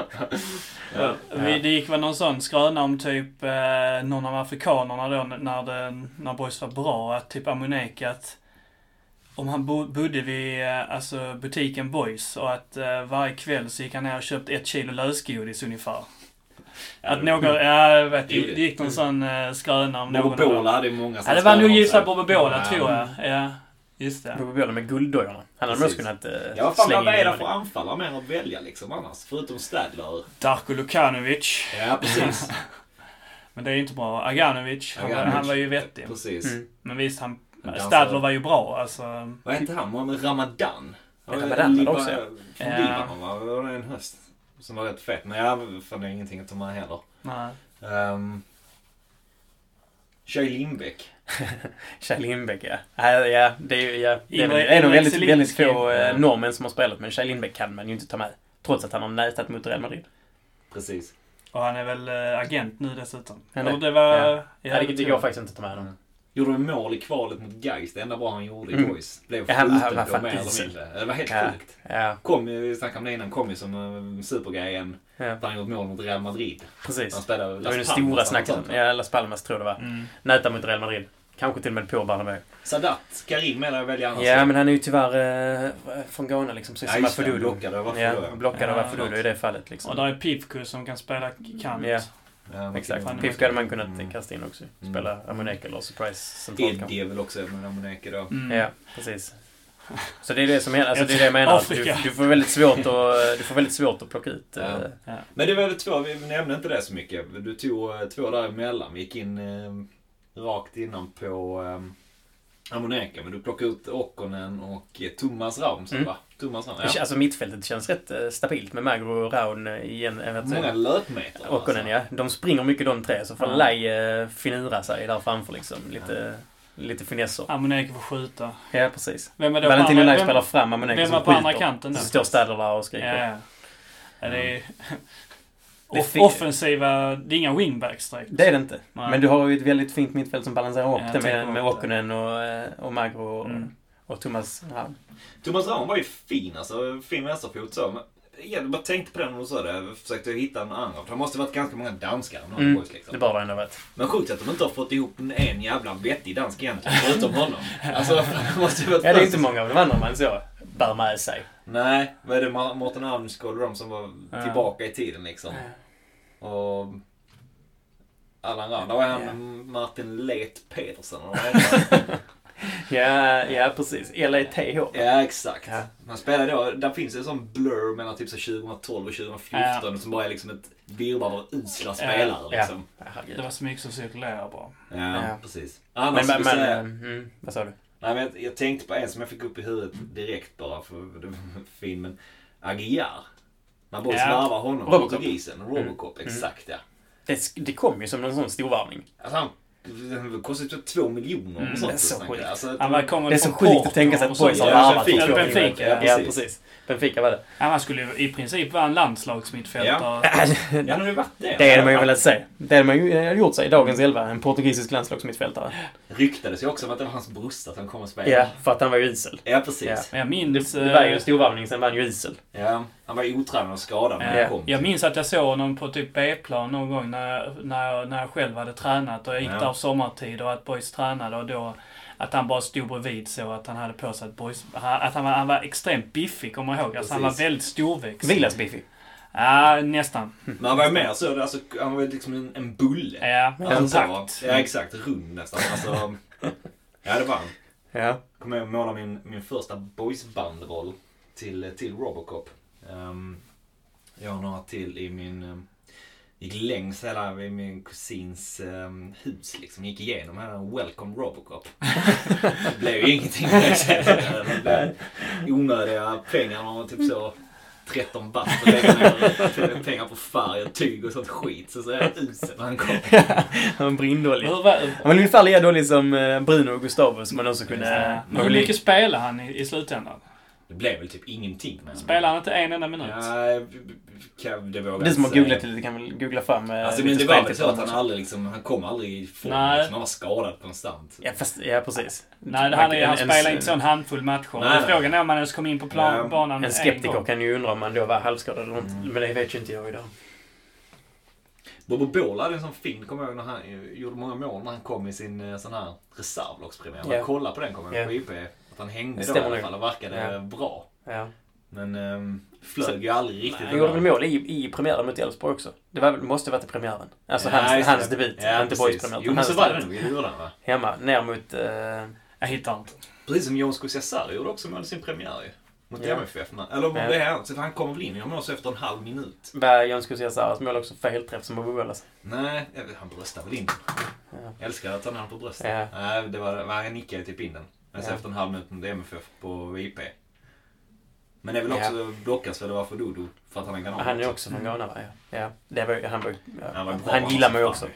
Ja. Det gick väl någon sån skröna om typ eh, någon av afrikanerna då när, det, när Boys var bra. Att typ Amuneke att om han bo, bodde vid eh, alltså butiken Boys och att eh, varje kväll så gick han ner och köpte ett kilo lösgodis ungefär. Att någon, ja jag vet, det, det gick någon sån eh, skröna om någon. Bobola hade ju många Ja det var nog gissat på Bobola tror jag. Ja, just det. Båda med gulddojorna. Han hade också kunnat eh, Ja, fan slänga vad är det för anfallare mer att välja liksom annars? Förutom Stadler. Darko Lukanovic. Ja, precis. [LAUGHS] Men det är ju inte bra. Aganovic, han, var- Aganovic. han var ju vettig. precis. Mm. Men visst, han, Men Stadler var ju bra alltså. Vad hette han? Mohammed Ramadan? Ramadan var det också, Från Ja. Libanon va? Var det en höst? Som var rätt fet. Men jag fan det är ingenting att ta med heller. Nej. Um, Kjell Lindbäck. [LAUGHS] Kjell Lindbäck, ja. Ja, ja, det är ja, det är, det nog väldigt, väldigt få eh, Ja. norrmän som har spelat, men Kjell Lindbäck kan man ju inte ta med. Trots att han har nätat mot Real Madrid. Precis. Och han är väl äh, agent nu dessutom. Han är- det var... ja. Ja, Ja, det, det går faktiskt inte att ta med honom. Gjorde en mål i kvalet mot Gais. Det enda bra han gjorde i Mm. Boys. Blev skjuten på mer eller mindre. Det var helt Ja. sjukt. Ja, Kom ju, vi snackade om det innan, kom ju som uh, supergrejen. ja, Att han gjort mål mot Real Madrid. precis. Han spelade Det var ju den Las Palmas stora snacket. Ja, Las Palmas tror jag det var. Mm. Näta mot Real Madrid. Kanske till och med på Bernabéu. Sadat Karim menar jag välja annars. Ja, men han är ju tyvärr eh, från Ghana liksom. Precis Ja, som det, Afududo. blockad av Afududo, Ja, blockad av förlåt. i det fallet Och liksom. där är Pivku som kan spela kant. Ja. Ja, Exakt. fan, Pifka hade man kunnat Mm. kasta in också. Mm. Spela Amuneke eller Surprise centralt kanske. Eddie är väl också med Ramoneke då. Mm. Ja, precis. Så det är det som alltså det är det jag menar. Du, du, får väldigt svårt att, du får väldigt svårt att plocka ut. Ja. eh, Men det var väl två, vi nämnde inte det så mycket. Du tog eh, två däremellan. Vi gick in eh, rakt innan på eh, Amoneka. Men du plockade ut Okkonen och eh, Thomas Raum Mm. va? Det kän- ja. Alltså mittfältet känns rätt eh, stabilt med Magro och Raun eh, igen. Jag vet Många inte. löpmeter. Okkonen ja. De springer mycket de tre. Så får Ja. Eh, finura sig där framför liksom. Lite, lite finesser. Amoneke får skjuta. Ja, precis. Vem är då Valentino andra- spelar fram Amuneke Vem som var på andra skjuter. kanten då? Så står Stadler där och skriker. Ja, ja. ja det är... [LAUGHS] Det är Off- offensiva, det är inga wingbacks direkt. Det är det inte. Nej. Men du har ju ett väldigt fint mittfält som balanserar upp Ja, det med, med. Okkonen och, eh, och Magro och, Mm. Och Thomas Raun. Thomas Raum var ju fin alltså. Fin vänsterfot så. Men jag bara tänkte på den när du sa det. Jag försökte hitta en annan. För det måste varit ganska många danskar. Mm. Boys, liksom. Det bör det ändå varit. Men sjukt att de inte har fått ihop en jävla vettig dansk egentligen, förutom honom. Alltså, [LAUGHS] det måste ju varit Ja, det är inte många av de andra man så bär med sig. Nej, är det? Ma- Mårten Almskog och de som var Ja. tillbaka i tiden liksom. Och... Allan Rand. Där var han Ja. Martin Let Petersen. [LAUGHS] Ja, ja precis. LATH. ja, exakt. Ja. Han spelade då, där finns en sån blur mellan typ så 2012 och 2014 som bara är liksom ett virrvarr av usla spelare Ja. liksom. Det var så mycket som cirkulerar bara. Ja, Ja. precis. Men, Annars men, men jag säga... mm, vad sa du? Nej, men jag, jag tänkte på en som jag fick upp i huvudet direkt bara för det var [LAUGHS] fin. Men Aguiar. När Boys Ja. värvar honom, Robocop. portugisen. Robocop, exakt ja. Det, det kom ju som en sån storvarvning. Alltså han det kostade typ två miljoner Mm, och sånt. det är så sjukt. Alltså, var Det är så sjukt att tänka sig att och. Boys har Ja, värvat Benfica, två Benfica, ja, Ja, precis. Benfica var det. Ja, skulle ju i princip vara en landslagsmittfältare. Ja, [LAUGHS] det har ju varit det. Det hade man ju velat se. Det hade man ju hade gjort sig i dagens elva. En portugisisk landslagsmittfältare. Ryktades ju också om att det var hans brorsa som kom och spelade. Ja, för att han var ju isel. Ja, precis. Ja. Men jag Det, minns... det var ju eh, en storvarvning, sen var han ju isel. Ja. Han var otränad och skadad när han kom. Jag minns att jag såg honom på typ B-plan någon gång när, jag- när, jag, när jag själv hade tränat och jag gick Ja. där sommartid och att boys tränade och då att han bara stod bredvid så att han hade på sig ett boys... Att han var, han var extremt biffig, kommer jag ihåg. Alltså han var väldigt storväxt. Vilas Biffy. Ja, nästan. Men han var ju mer så, alltså, han var ju liksom en, en bulle. Ja, Alltså, så. kompakt. Ja, exakt. Rund nästan. Alltså, [LAUGHS] ja, det var han. Ja. kommer jag måla min, min första boysbandroll till, till Robocop. Um, jag har några till i min... Um, gick längs hela i min kusins um, hus liksom. Gick igenom hela Welcome Robocop. [LAUGHS] det blev ju ingenting onödiga pengar. Man var typ så 13 bast och lägga ner pengar på färg och tyg och sånt skit. Så så är jag usel när han kom. [LAUGHS] Han var brindålig. Han var ungefär lika dålig som eh, Bruno och Gustavo som man också kunde... men hur mycket spelade han i, i slutändan? Det blev väl typ ingenting honom. Spelade han inte en enda minut? Ja, det vågar Du som har googlat lite kan väl googla fram Alltså men det var väl så att han aldrig liksom, han kom aldrig i form Nej. liksom. Han var skadad konstant. Ja, fast, ja precis. Nej, det han, En- han en- spelade inte så en handfull matcher. Nej. Frågan är om han ens kom in på plan, Nej. banan En en skeptiker gång. kan ju undra om han då var halvskadad eller inte. Mm. Men det vet ju inte jag idag. Bobo Bola hade en sån fin, kommer jag ihåg, när han gjorde många mål när han kom i sin eh, sån här reservlagspremiär. Ja. Jag kollade på den kommer jag Ja. ihåg på IP. Att han hängde Det då i alla fall och verkade Ja. bra. Ja. Men um, flög ju aldrig riktigt. Han gjorde väl mål i, i premiären mot Elfsborg också? Det var, måste varit i premiären. Alltså Ja, hans, hans debut. Ja, inte precis. boys-premiären. Jo men så var det nog. Det gjorde han va? Hemma, ner mot... Eh, Jag hittar inte. Precis som Jon Cesar gjorde också mål i sin premiär ju. Mot Ja. MFF. Eller om Ja. det är så han kommer väl in gör mål så efter en halv minut. var Jan Saras mål också felträff som Bobo Bolas? Nej, vet, han bröstade väl in den. Ja. Jag älskar att han har på bröstet. Ja. Nej, det var, var, han nickade typ in den. Men sen Ja. efter en halv minut mot MFF på IP. Men det är väl Ja. också dockas för det var för Dodo. För att han är ganan Han är också från Ghana va? Ja. ja. Det var, han var, ja. Han var bra, han gillar som också.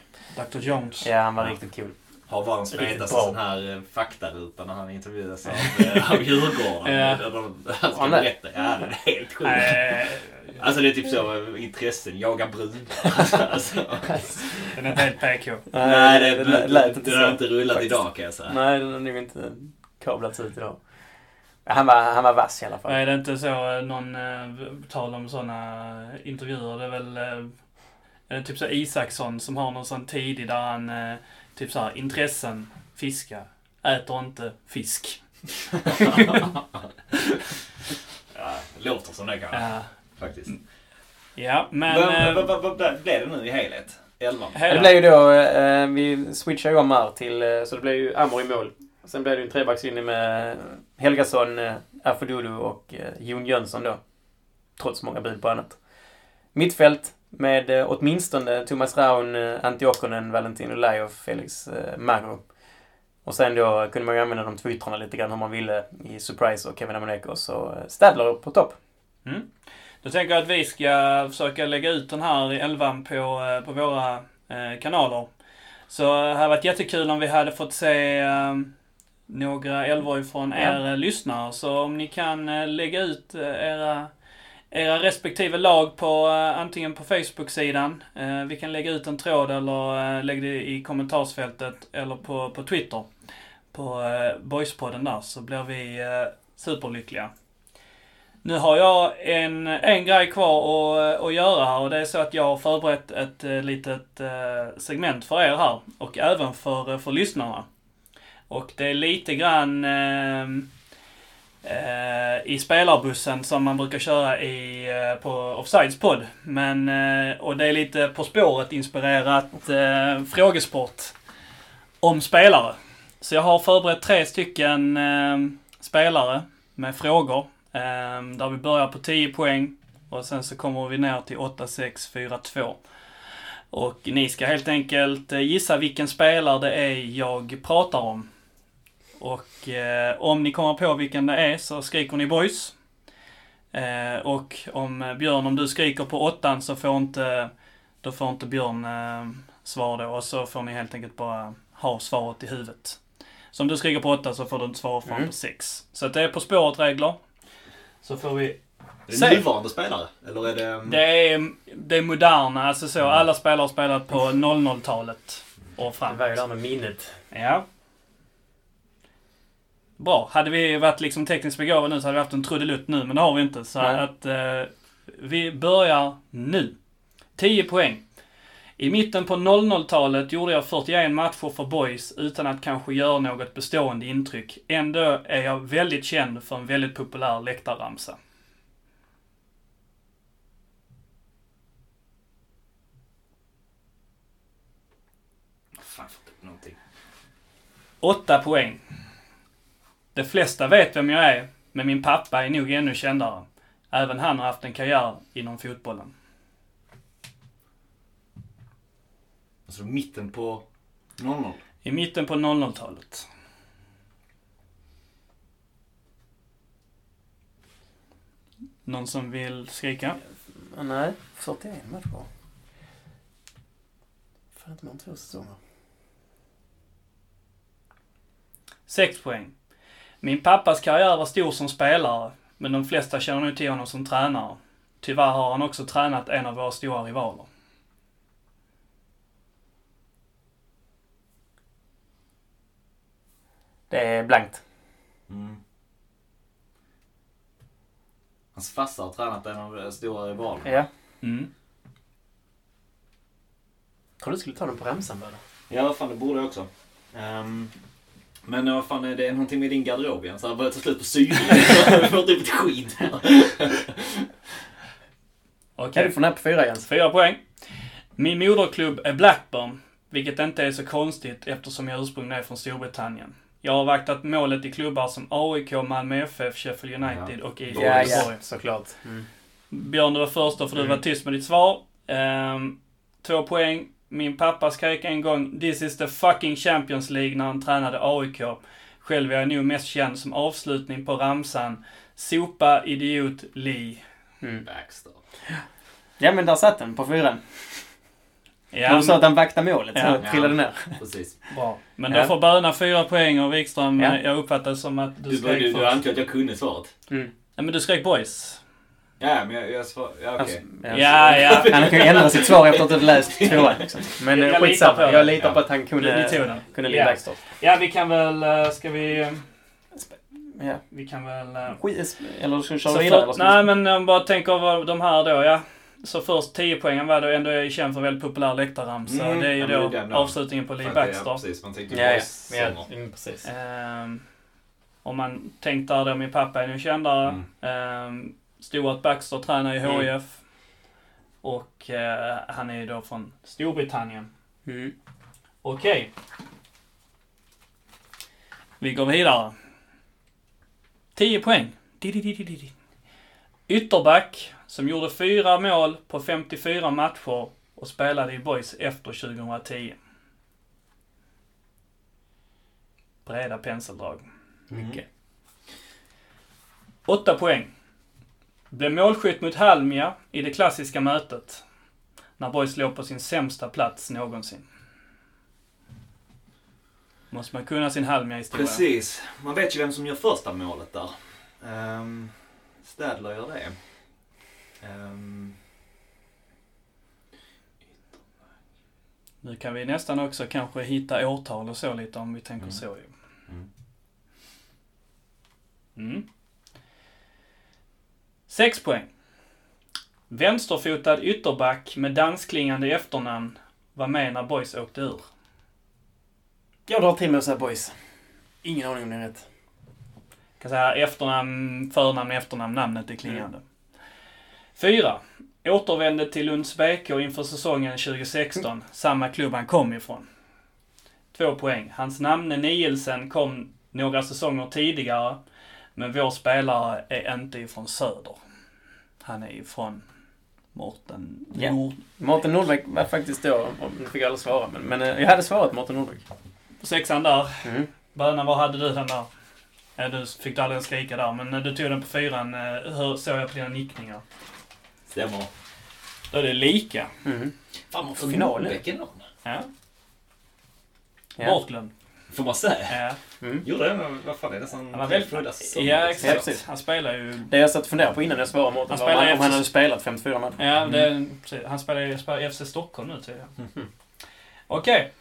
Dr Jones. Ja, han var Ja. riktigt cool. Har världens fetaste sån här eh, faktaruta när han intervjuas av, [LAUGHS] eh, av Djurgården. Ja. Han ska är- berätta. Ja, det är helt sjukt. Alltså det är typ så, eh, intressen, jaga brudar. [LAUGHS] alltså, den är inte helt PK. nej, det, det lät inte det har så. inte rullat idag kan jag säga. Nej, den har nog inte kablats ut idag. Han var, han var vass i alla fall. Är det inte så eh, någon, eh, tal om sådana intervjuer, det är väl eh, är det typ så Isaksson som har någon sån tidig där han, eh, typ så här, intressen, fiska, äter inte fisk. [LAUGHS] ja, låter som det kanske. Ja, Faktiskt. ja men... Vad, vad, vad blev det nu i helhet? Elvan? Det blev ju då, eh, vi switchade ju om här till, så det blev ju Amor i mål. Sen blev det ju en trebackslinje med Helgason, eh, Afododo och eh, Jon Jönsson då. Trots många bud på annat. Mittfält med eh, åtminstone Thomas Raun, eh, Antti Okkonen, Valentino Lai och Felix Magro. Och sen då kunde man ju använda de två yttrarna lite grann hur man ville i Surprise och Kevin Amonekos och eh, Stadler på topp. Mm. Då tänker jag att vi ska försöka lägga ut den här i elvan på, på våra eh, kanaler. Så det hade varit jättekul om vi hade fått se eh, några elvor ifrån er eh, lyssnare. Så om ni kan eh, lägga ut eh, era, era respektive lag på antingen på Facebook-sidan. Vi kan lägga ut en tråd eller lägga det i kommentarsfältet eller på, på Twitter. På Boyspodden där så blir vi superlyckliga. Nu har jag en, en grej kvar att, att göra här och det är så att jag har förberett ett litet segment för er här och även för, för lyssnarna. Och det är lite grann eh, eh, i spelarbussen som man brukar köra i, eh, på Offsides podd. Men, eh, och det är lite På spåret inspirerat eh, frågesport om spelare. Så jag har förberett tre stycken eh, spelare med frågor. Eh, där vi börjar på 10 poäng och sen så kommer vi ner till 8, 6, 4, 2. Och ni ska helt enkelt eh, gissa vilken spelare det är jag pratar om. Och eh, om ni kommer på vilken det är så skriker ni boys. Eh, och om eh, Björn, om du skriker på åttan så får inte, då får inte Björn eh, svar då. Och så får ni helt enkelt bara ha svaret i huvudet. Så om du skriker på åtta så får du inte svara fram Mm. på sex. Så att det är På spåret-regler. Så får vi Är det Säg. nuvarande spelare? Eller är det... mm, det är, det är moderna, alltså så. Alla spelare har spelat på 00-talet och Det framåt. var ju där med minnet. Ja. Bra. Hade vi varit liksom tekniskt begåvade nu så hade vi haft en trudelutt nu, men det har vi inte. Så Nej. att... Eh, Vi börjar nu. 10 poäng. I mitten på 00-talet gjorde jag 41 matcher för Boys utan att kanske göra något bestående intryck. Ändå är jag väldigt känd för en väldigt populär läktarramsa. Fan, jag får upp någonting. 8 poäng. De flesta vet vem jag är, men min pappa är nog ännu kändare. Även han har haft en karriär inom fotbollen. Alltså mitten på 00. I mitten på 00-talet. Någon som vill skrika? Nej, 41 matcher. Fan, inte mer än två säsonger. 6 poäng. Min pappas karriär var stor som spelare, men de flesta känner nog till honom som tränare. Tyvärr har han också tränat en av våra stora rivaler. Det är blankt. Mm. Hans farsa har tränat en av de stora rivalerna. Ja. Mm. Tror du skulle ta den på ramsan bara? Ja, vad fan det borde jag också. Ehm, men vad fan är det någonting med din garderob igen? Så jag börjar ta slut på syre. [LAUGHS] Jag får typ ett skit här. Okej. Kan du få den här på fyra Jens? Fyra poäng. Min moderklubb är Blackburn, vilket inte är så konstigt eftersom jag ursprungligen är från Storbritannien. Jag har vaktat målet i klubbar som AIK, Malmö FF, Sheffield United och IFK Ja, Göteborg. såklart. Mm. Björn, du var först då för du Mm. var tyst med ditt svar. Ehm, två poäng. Min pappa skrek en gång “This is the fucking Champions League” när han tränade AIK. Själv är jag nog mest känd som avslutning på ramsan “Sopa, idiot, Lee”. Mm. Baxter. Ja, men där satt den på fyran. Ja, När du sa att han vaktade målet så Ja. trillade ner. Precis. bra. men Ja. då får Böna fyra poäng och Wikström, Ja. eh, jag uppfattade som att du Du, skrek du, du först. antog att jag kunde svaret. Mm. Nej, men du skrek boys. Ja, men jag, jag svar, Ja, okej. Alltså, Ja, ja. [LAUGHS] Han kan ju ändra sitt svar efter att ha läst [LAUGHS] tvåan. Liksom. Men Jag eh, litar skitsamma. på det. Jag litar Ja. på att han kunde, den. kunde ligga Ja. Ja, vi kan väl, eh, ska vi, eh, Ja. vi kan väl... Skit, eller ska vi köra vidare? för, nej, men jag bara tänker vad de här då, ja. Så först 10 poängen var då ändå är känd för väldigt populär läktarramsa. Mm, det är ju ja, då det då. avslutningen på Lee det- Ja, Baxter. precis. Man tänkte Ja, ja. ja. sånger. Mm, precis. Ehm, om man tänkt där då, min pappa är nu kändare. Mm. Stuart Baxter tränar i Mm. HIF. Och eh, han är ju då från Storbritannien. Mm. Okej. Vi går vidare. 10 poäng. Ytterback som gjorde fyra mål på 54 matcher och spelade i Boys efter 2010. Breda penseldrag. Mycket. 8 poäng. Blev målskytt mot Halmia i det klassiska mötet. När Boys låg på sin sämsta plats någonsin. Måste man kunna sin Halmia-historia. Precis. Man vet ju vem som gör första målet där. Um, Stadler gör det. Ehm, Nu kan vi nästan också kanske hitta årtal och så lite om vi tänker Mm. så ju. Mm. Mm. Sex poäng. Vänsterfotad ytterback med dansklingande efternamn var med när Boys åkte ur. Jag drar till med att säga boys. Ingen aning om det är rätt. kan säga efternamn, förnamn, efternamn, namnet är klingande. Fyra. Återvände till Lunds BK inför säsongen 2016, samma klubb han kom ifrån. Två poäng. Hans namne Nielsen kom några säsonger tidigare, men vår spelare är inte ifrån Söder. Han är ifrån Mårten Ja. Nord... Mårten Nordbeck var faktiskt då, och nu fick jag aldrig svara, men, men eh, jag hade svarat Mårten Nordbeck. Sexan där. Mm. Böna, var hade du den där? Du fick du aldrig skrika där, men när du tog den på fyran, eh, hur såg jag på dina nickningar? stämmer. Då är det lika. Mm. Fan, man får Finalen. Nordbeck enorm. Ja. Ja. Bortglömd. Får man säga. Ja. Mm. Gjorde det? men Vad fan är det? Han var väldigt säsonger, Ja. Ja, exakt. precis. Han spelar ju... Det jag satt och funderade på innan jag svarade Mårten Han var om spelar han, om han FC. hade spelat 54 matcher. Ja, det, precis. han spelar ju spelar i FC Stockholm nu tydligen. Mhm. Okej.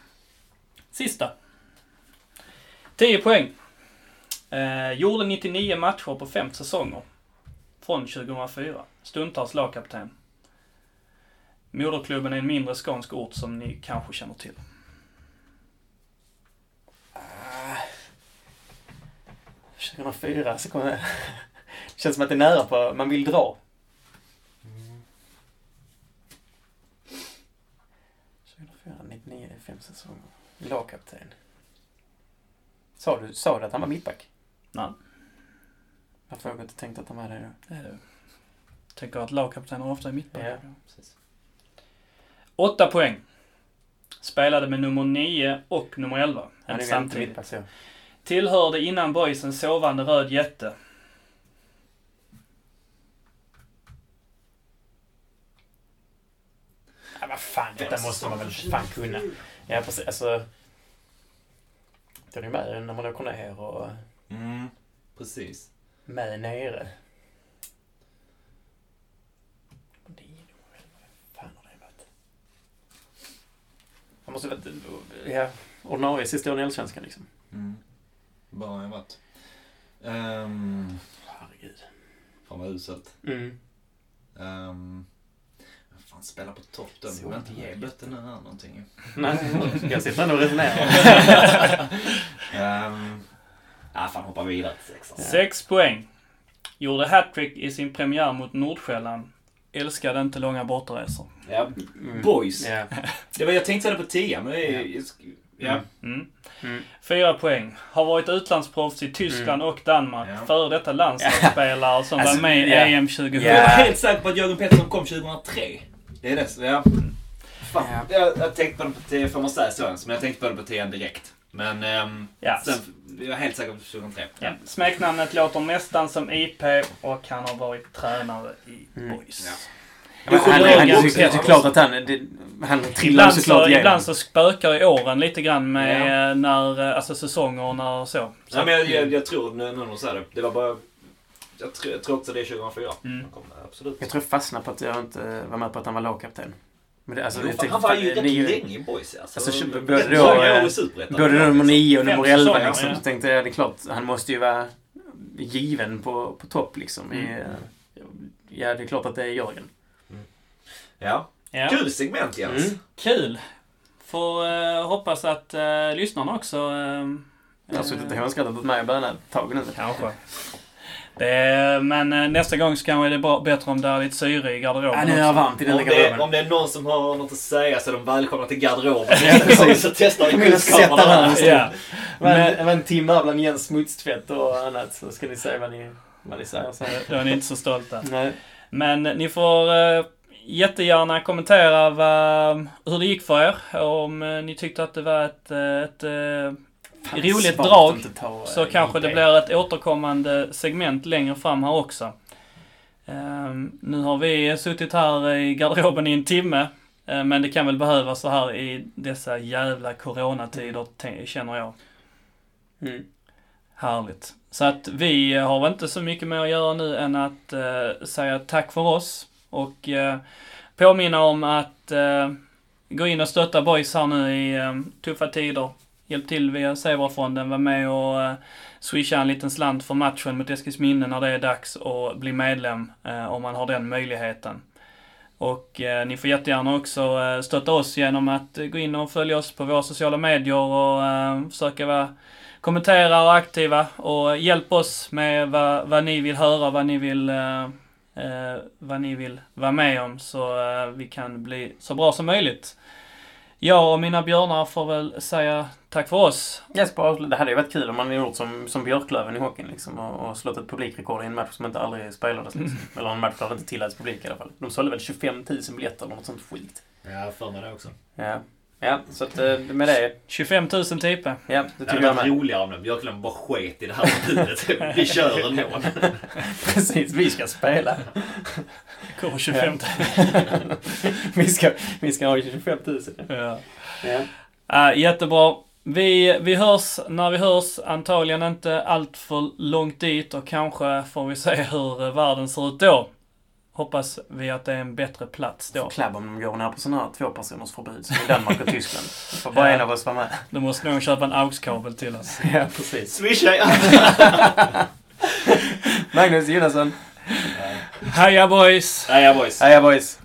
Sista. 10 poäng. Eh, gjorde 99 matcher på fem säsonger. från 2004. Stundtals lagkapten. Moderklubben är en mindre skånsk ort som ni kanske känner till. 2004 så kommer [LAUGHS] det... känns som att det är nära på... Man vill dra. 2004, 99, fem säsonger. Lagkapten. Sa du, sa du att han var mittback? Nej. Varför har jag inte tänkt att han var det då? Det är det. Tänker att lagkaptener ofta är mittbackar. Ja. Precis. Åtta poäng. Spelade med nummer 9 och nummer 11. Han är Inte samtidigt. mittback så. Tillhörde innan boys en sovande röd jätte. Ja, vad fan, detta måste man väl fan kunna. Ja, precis. Alltså... Det är ju med när man åker ner och Mm, precis. med nere. Det det? Han måste varit, ja, ordinarie sista åren i Allsvenskan liksom. Mm. Bara har jag varit. Um, Herregud. fan vad uselt. Mm. Um, vad fan, spela på topp då. Så Vi behöver inte ge jävligt. bötten här någonting. [LAUGHS] Nej, jag sitter ändå och resonerar. um, [LAUGHS] ja, fan hoppa vidare till sexan. Ja. Sex poäng. Gjorde hattrick i sin premiär mot Nordsjälland. Älskade inte långa bortaresor. Ja, Mm. boys. Ja. Det var, jag tänkte säga det på 10 men det är ju... Ja. Mm. Mm. Fyra poäng. Har varit utlandsproffs i Tyskland och Danmark. Ja. Före detta landslagsspelare som Alltså, var med i ja. EM 2000. Ja. Jag var helt säker på att Jörgen Pettersson kom 2003. Det är det. Ja. Fan, Ja. jag, jag tänkte på den på 10, får man säga så ens, men jag tänkte på den på 10 direkt. Men ehm, Ja. sen, jag är helt säker på 2003. Ja. Smeknamnet låter nästan som IP och han har varit tränare i Mm. Boys. Han, Jörgen han, det är Pettersson. klart att han, det, han trillar Ibland såklart så, ibland så spökar i åren lite grann med Ja. eh, när, eh, alltså säsonger och när så. så Nej, men jag, jag, jag tror, nu när du säger det, det var bara... Jag tror, jag tror också det är 2004. Mm. Han kom, absolut. Jag tror jag fastnade på att jag inte var med på att han var lagkapten. Men det, alltså, Jo, tycker han var ju rätt nio- länge i boys alltså. Alltså, både då, eh, i. Både nummer 9 och nummer 11 säsonger, liksom. ja. Så tänkte jag, det är klart, han måste ju vara given på, på topp liksom. I, Mm. eh, ja, det är klart att det är Jörgen. Ja. Ja. Kul segment Jens. Mm. Kul! Får eh, hoppas att eh, lyssnarna också... Eh, Jag har suttit och hånskrattat åt mig och bönat ett tag nu. Kanske. Det är, men eh, nästa gång så kanske det är bra, bättre om det är lite syre i garderoben Ja, nu är jag varmt i den Om det, garderoben. om det är någon som har något att säga så är de välkomna till garderoben. [LAUGHS] Så testar vi kunskaperna. Ja. Men- var en timme här bland Jens smutstvätt och annat. Så ska ni säga vad ni, vad ni säger. Då är ni inte så stolta. Nej. Men ni får eh, jättegärna kommentera vad, hur det gick för er. Om eh, ni tyckte att det var ett, eh, ett eh, Fan, Roligt drag, ta, så kanske det IP. blir ett återkommande segment längre fram här också. Ehm, nu har vi suttit här i garderoben i en timme. Men det kan väl behövas så här i dessa jävla coronatider, känner jag. Mm. Härligt. Så att vi har väl inte så mycket mer att göra nu än att säga tack för oss. Och eh, påminna om att eh, gå in och stötta boys här nu i eh, tuffa tider. Hjälp till via Zebrafonden, var med och eh, swisha en liten slant för matchen mot Eskilsminne när det är dags och bli medlem eh, om man har den möjligheten. Och eh, ni får jättegärna också eh, stötta oss genom att gå in och följa oss på våra sociala medier och eh, försöka vara kommentera och aktiva och hjälp oss med vad, vad ni vill höra, vad ni vill, eh, eh, vad ni vill vara med om så eh, vi kan bli så bra som möjligt. Jag och mina björnar får väl säga tack för oss. Jesper det hade ju varit kul om man hade gjort som, som Björklöven i hockeyn liksom, och, och slått ett publikrekord i en match som inte aldrig spelades. Liksom. Eller en match där det inte tilläts publik i alla fall. De sålde väl 25 000 biljetter eller något sånt skit. Ja, för mig det också. Ja, ja så att eh, med det, 25 000 typer. ja, det tycker jag med. roligare om Björklund bara sket i det här förbudet. [LAUGHS] Vi kör ändå. [LAUGHS] Precis, vi ska spela. Går 25 000. vi, ska, vi ska ha 25 000. Ja. Ja. Ja, jättebra. Vi, vi hörs när vi hörs. Antagligen inte allt för långt dit och kanske får vi se hur eh, världen ser ut då. Hoppas vi att det är en bättre plats då. Klabb om de går ner på sådana här tvåpersoners förbud som i Danmark och [LAUGHS] Tyskland. Får bara Ja. en av oss vara med. Då måste någon köpa en AUX-kabel till oss. [LAUGHS] Ja, precis. Swisha! [LAUGHS] Magnus Jonasson. Ja. Heja boys! Heja boys! Heja boys!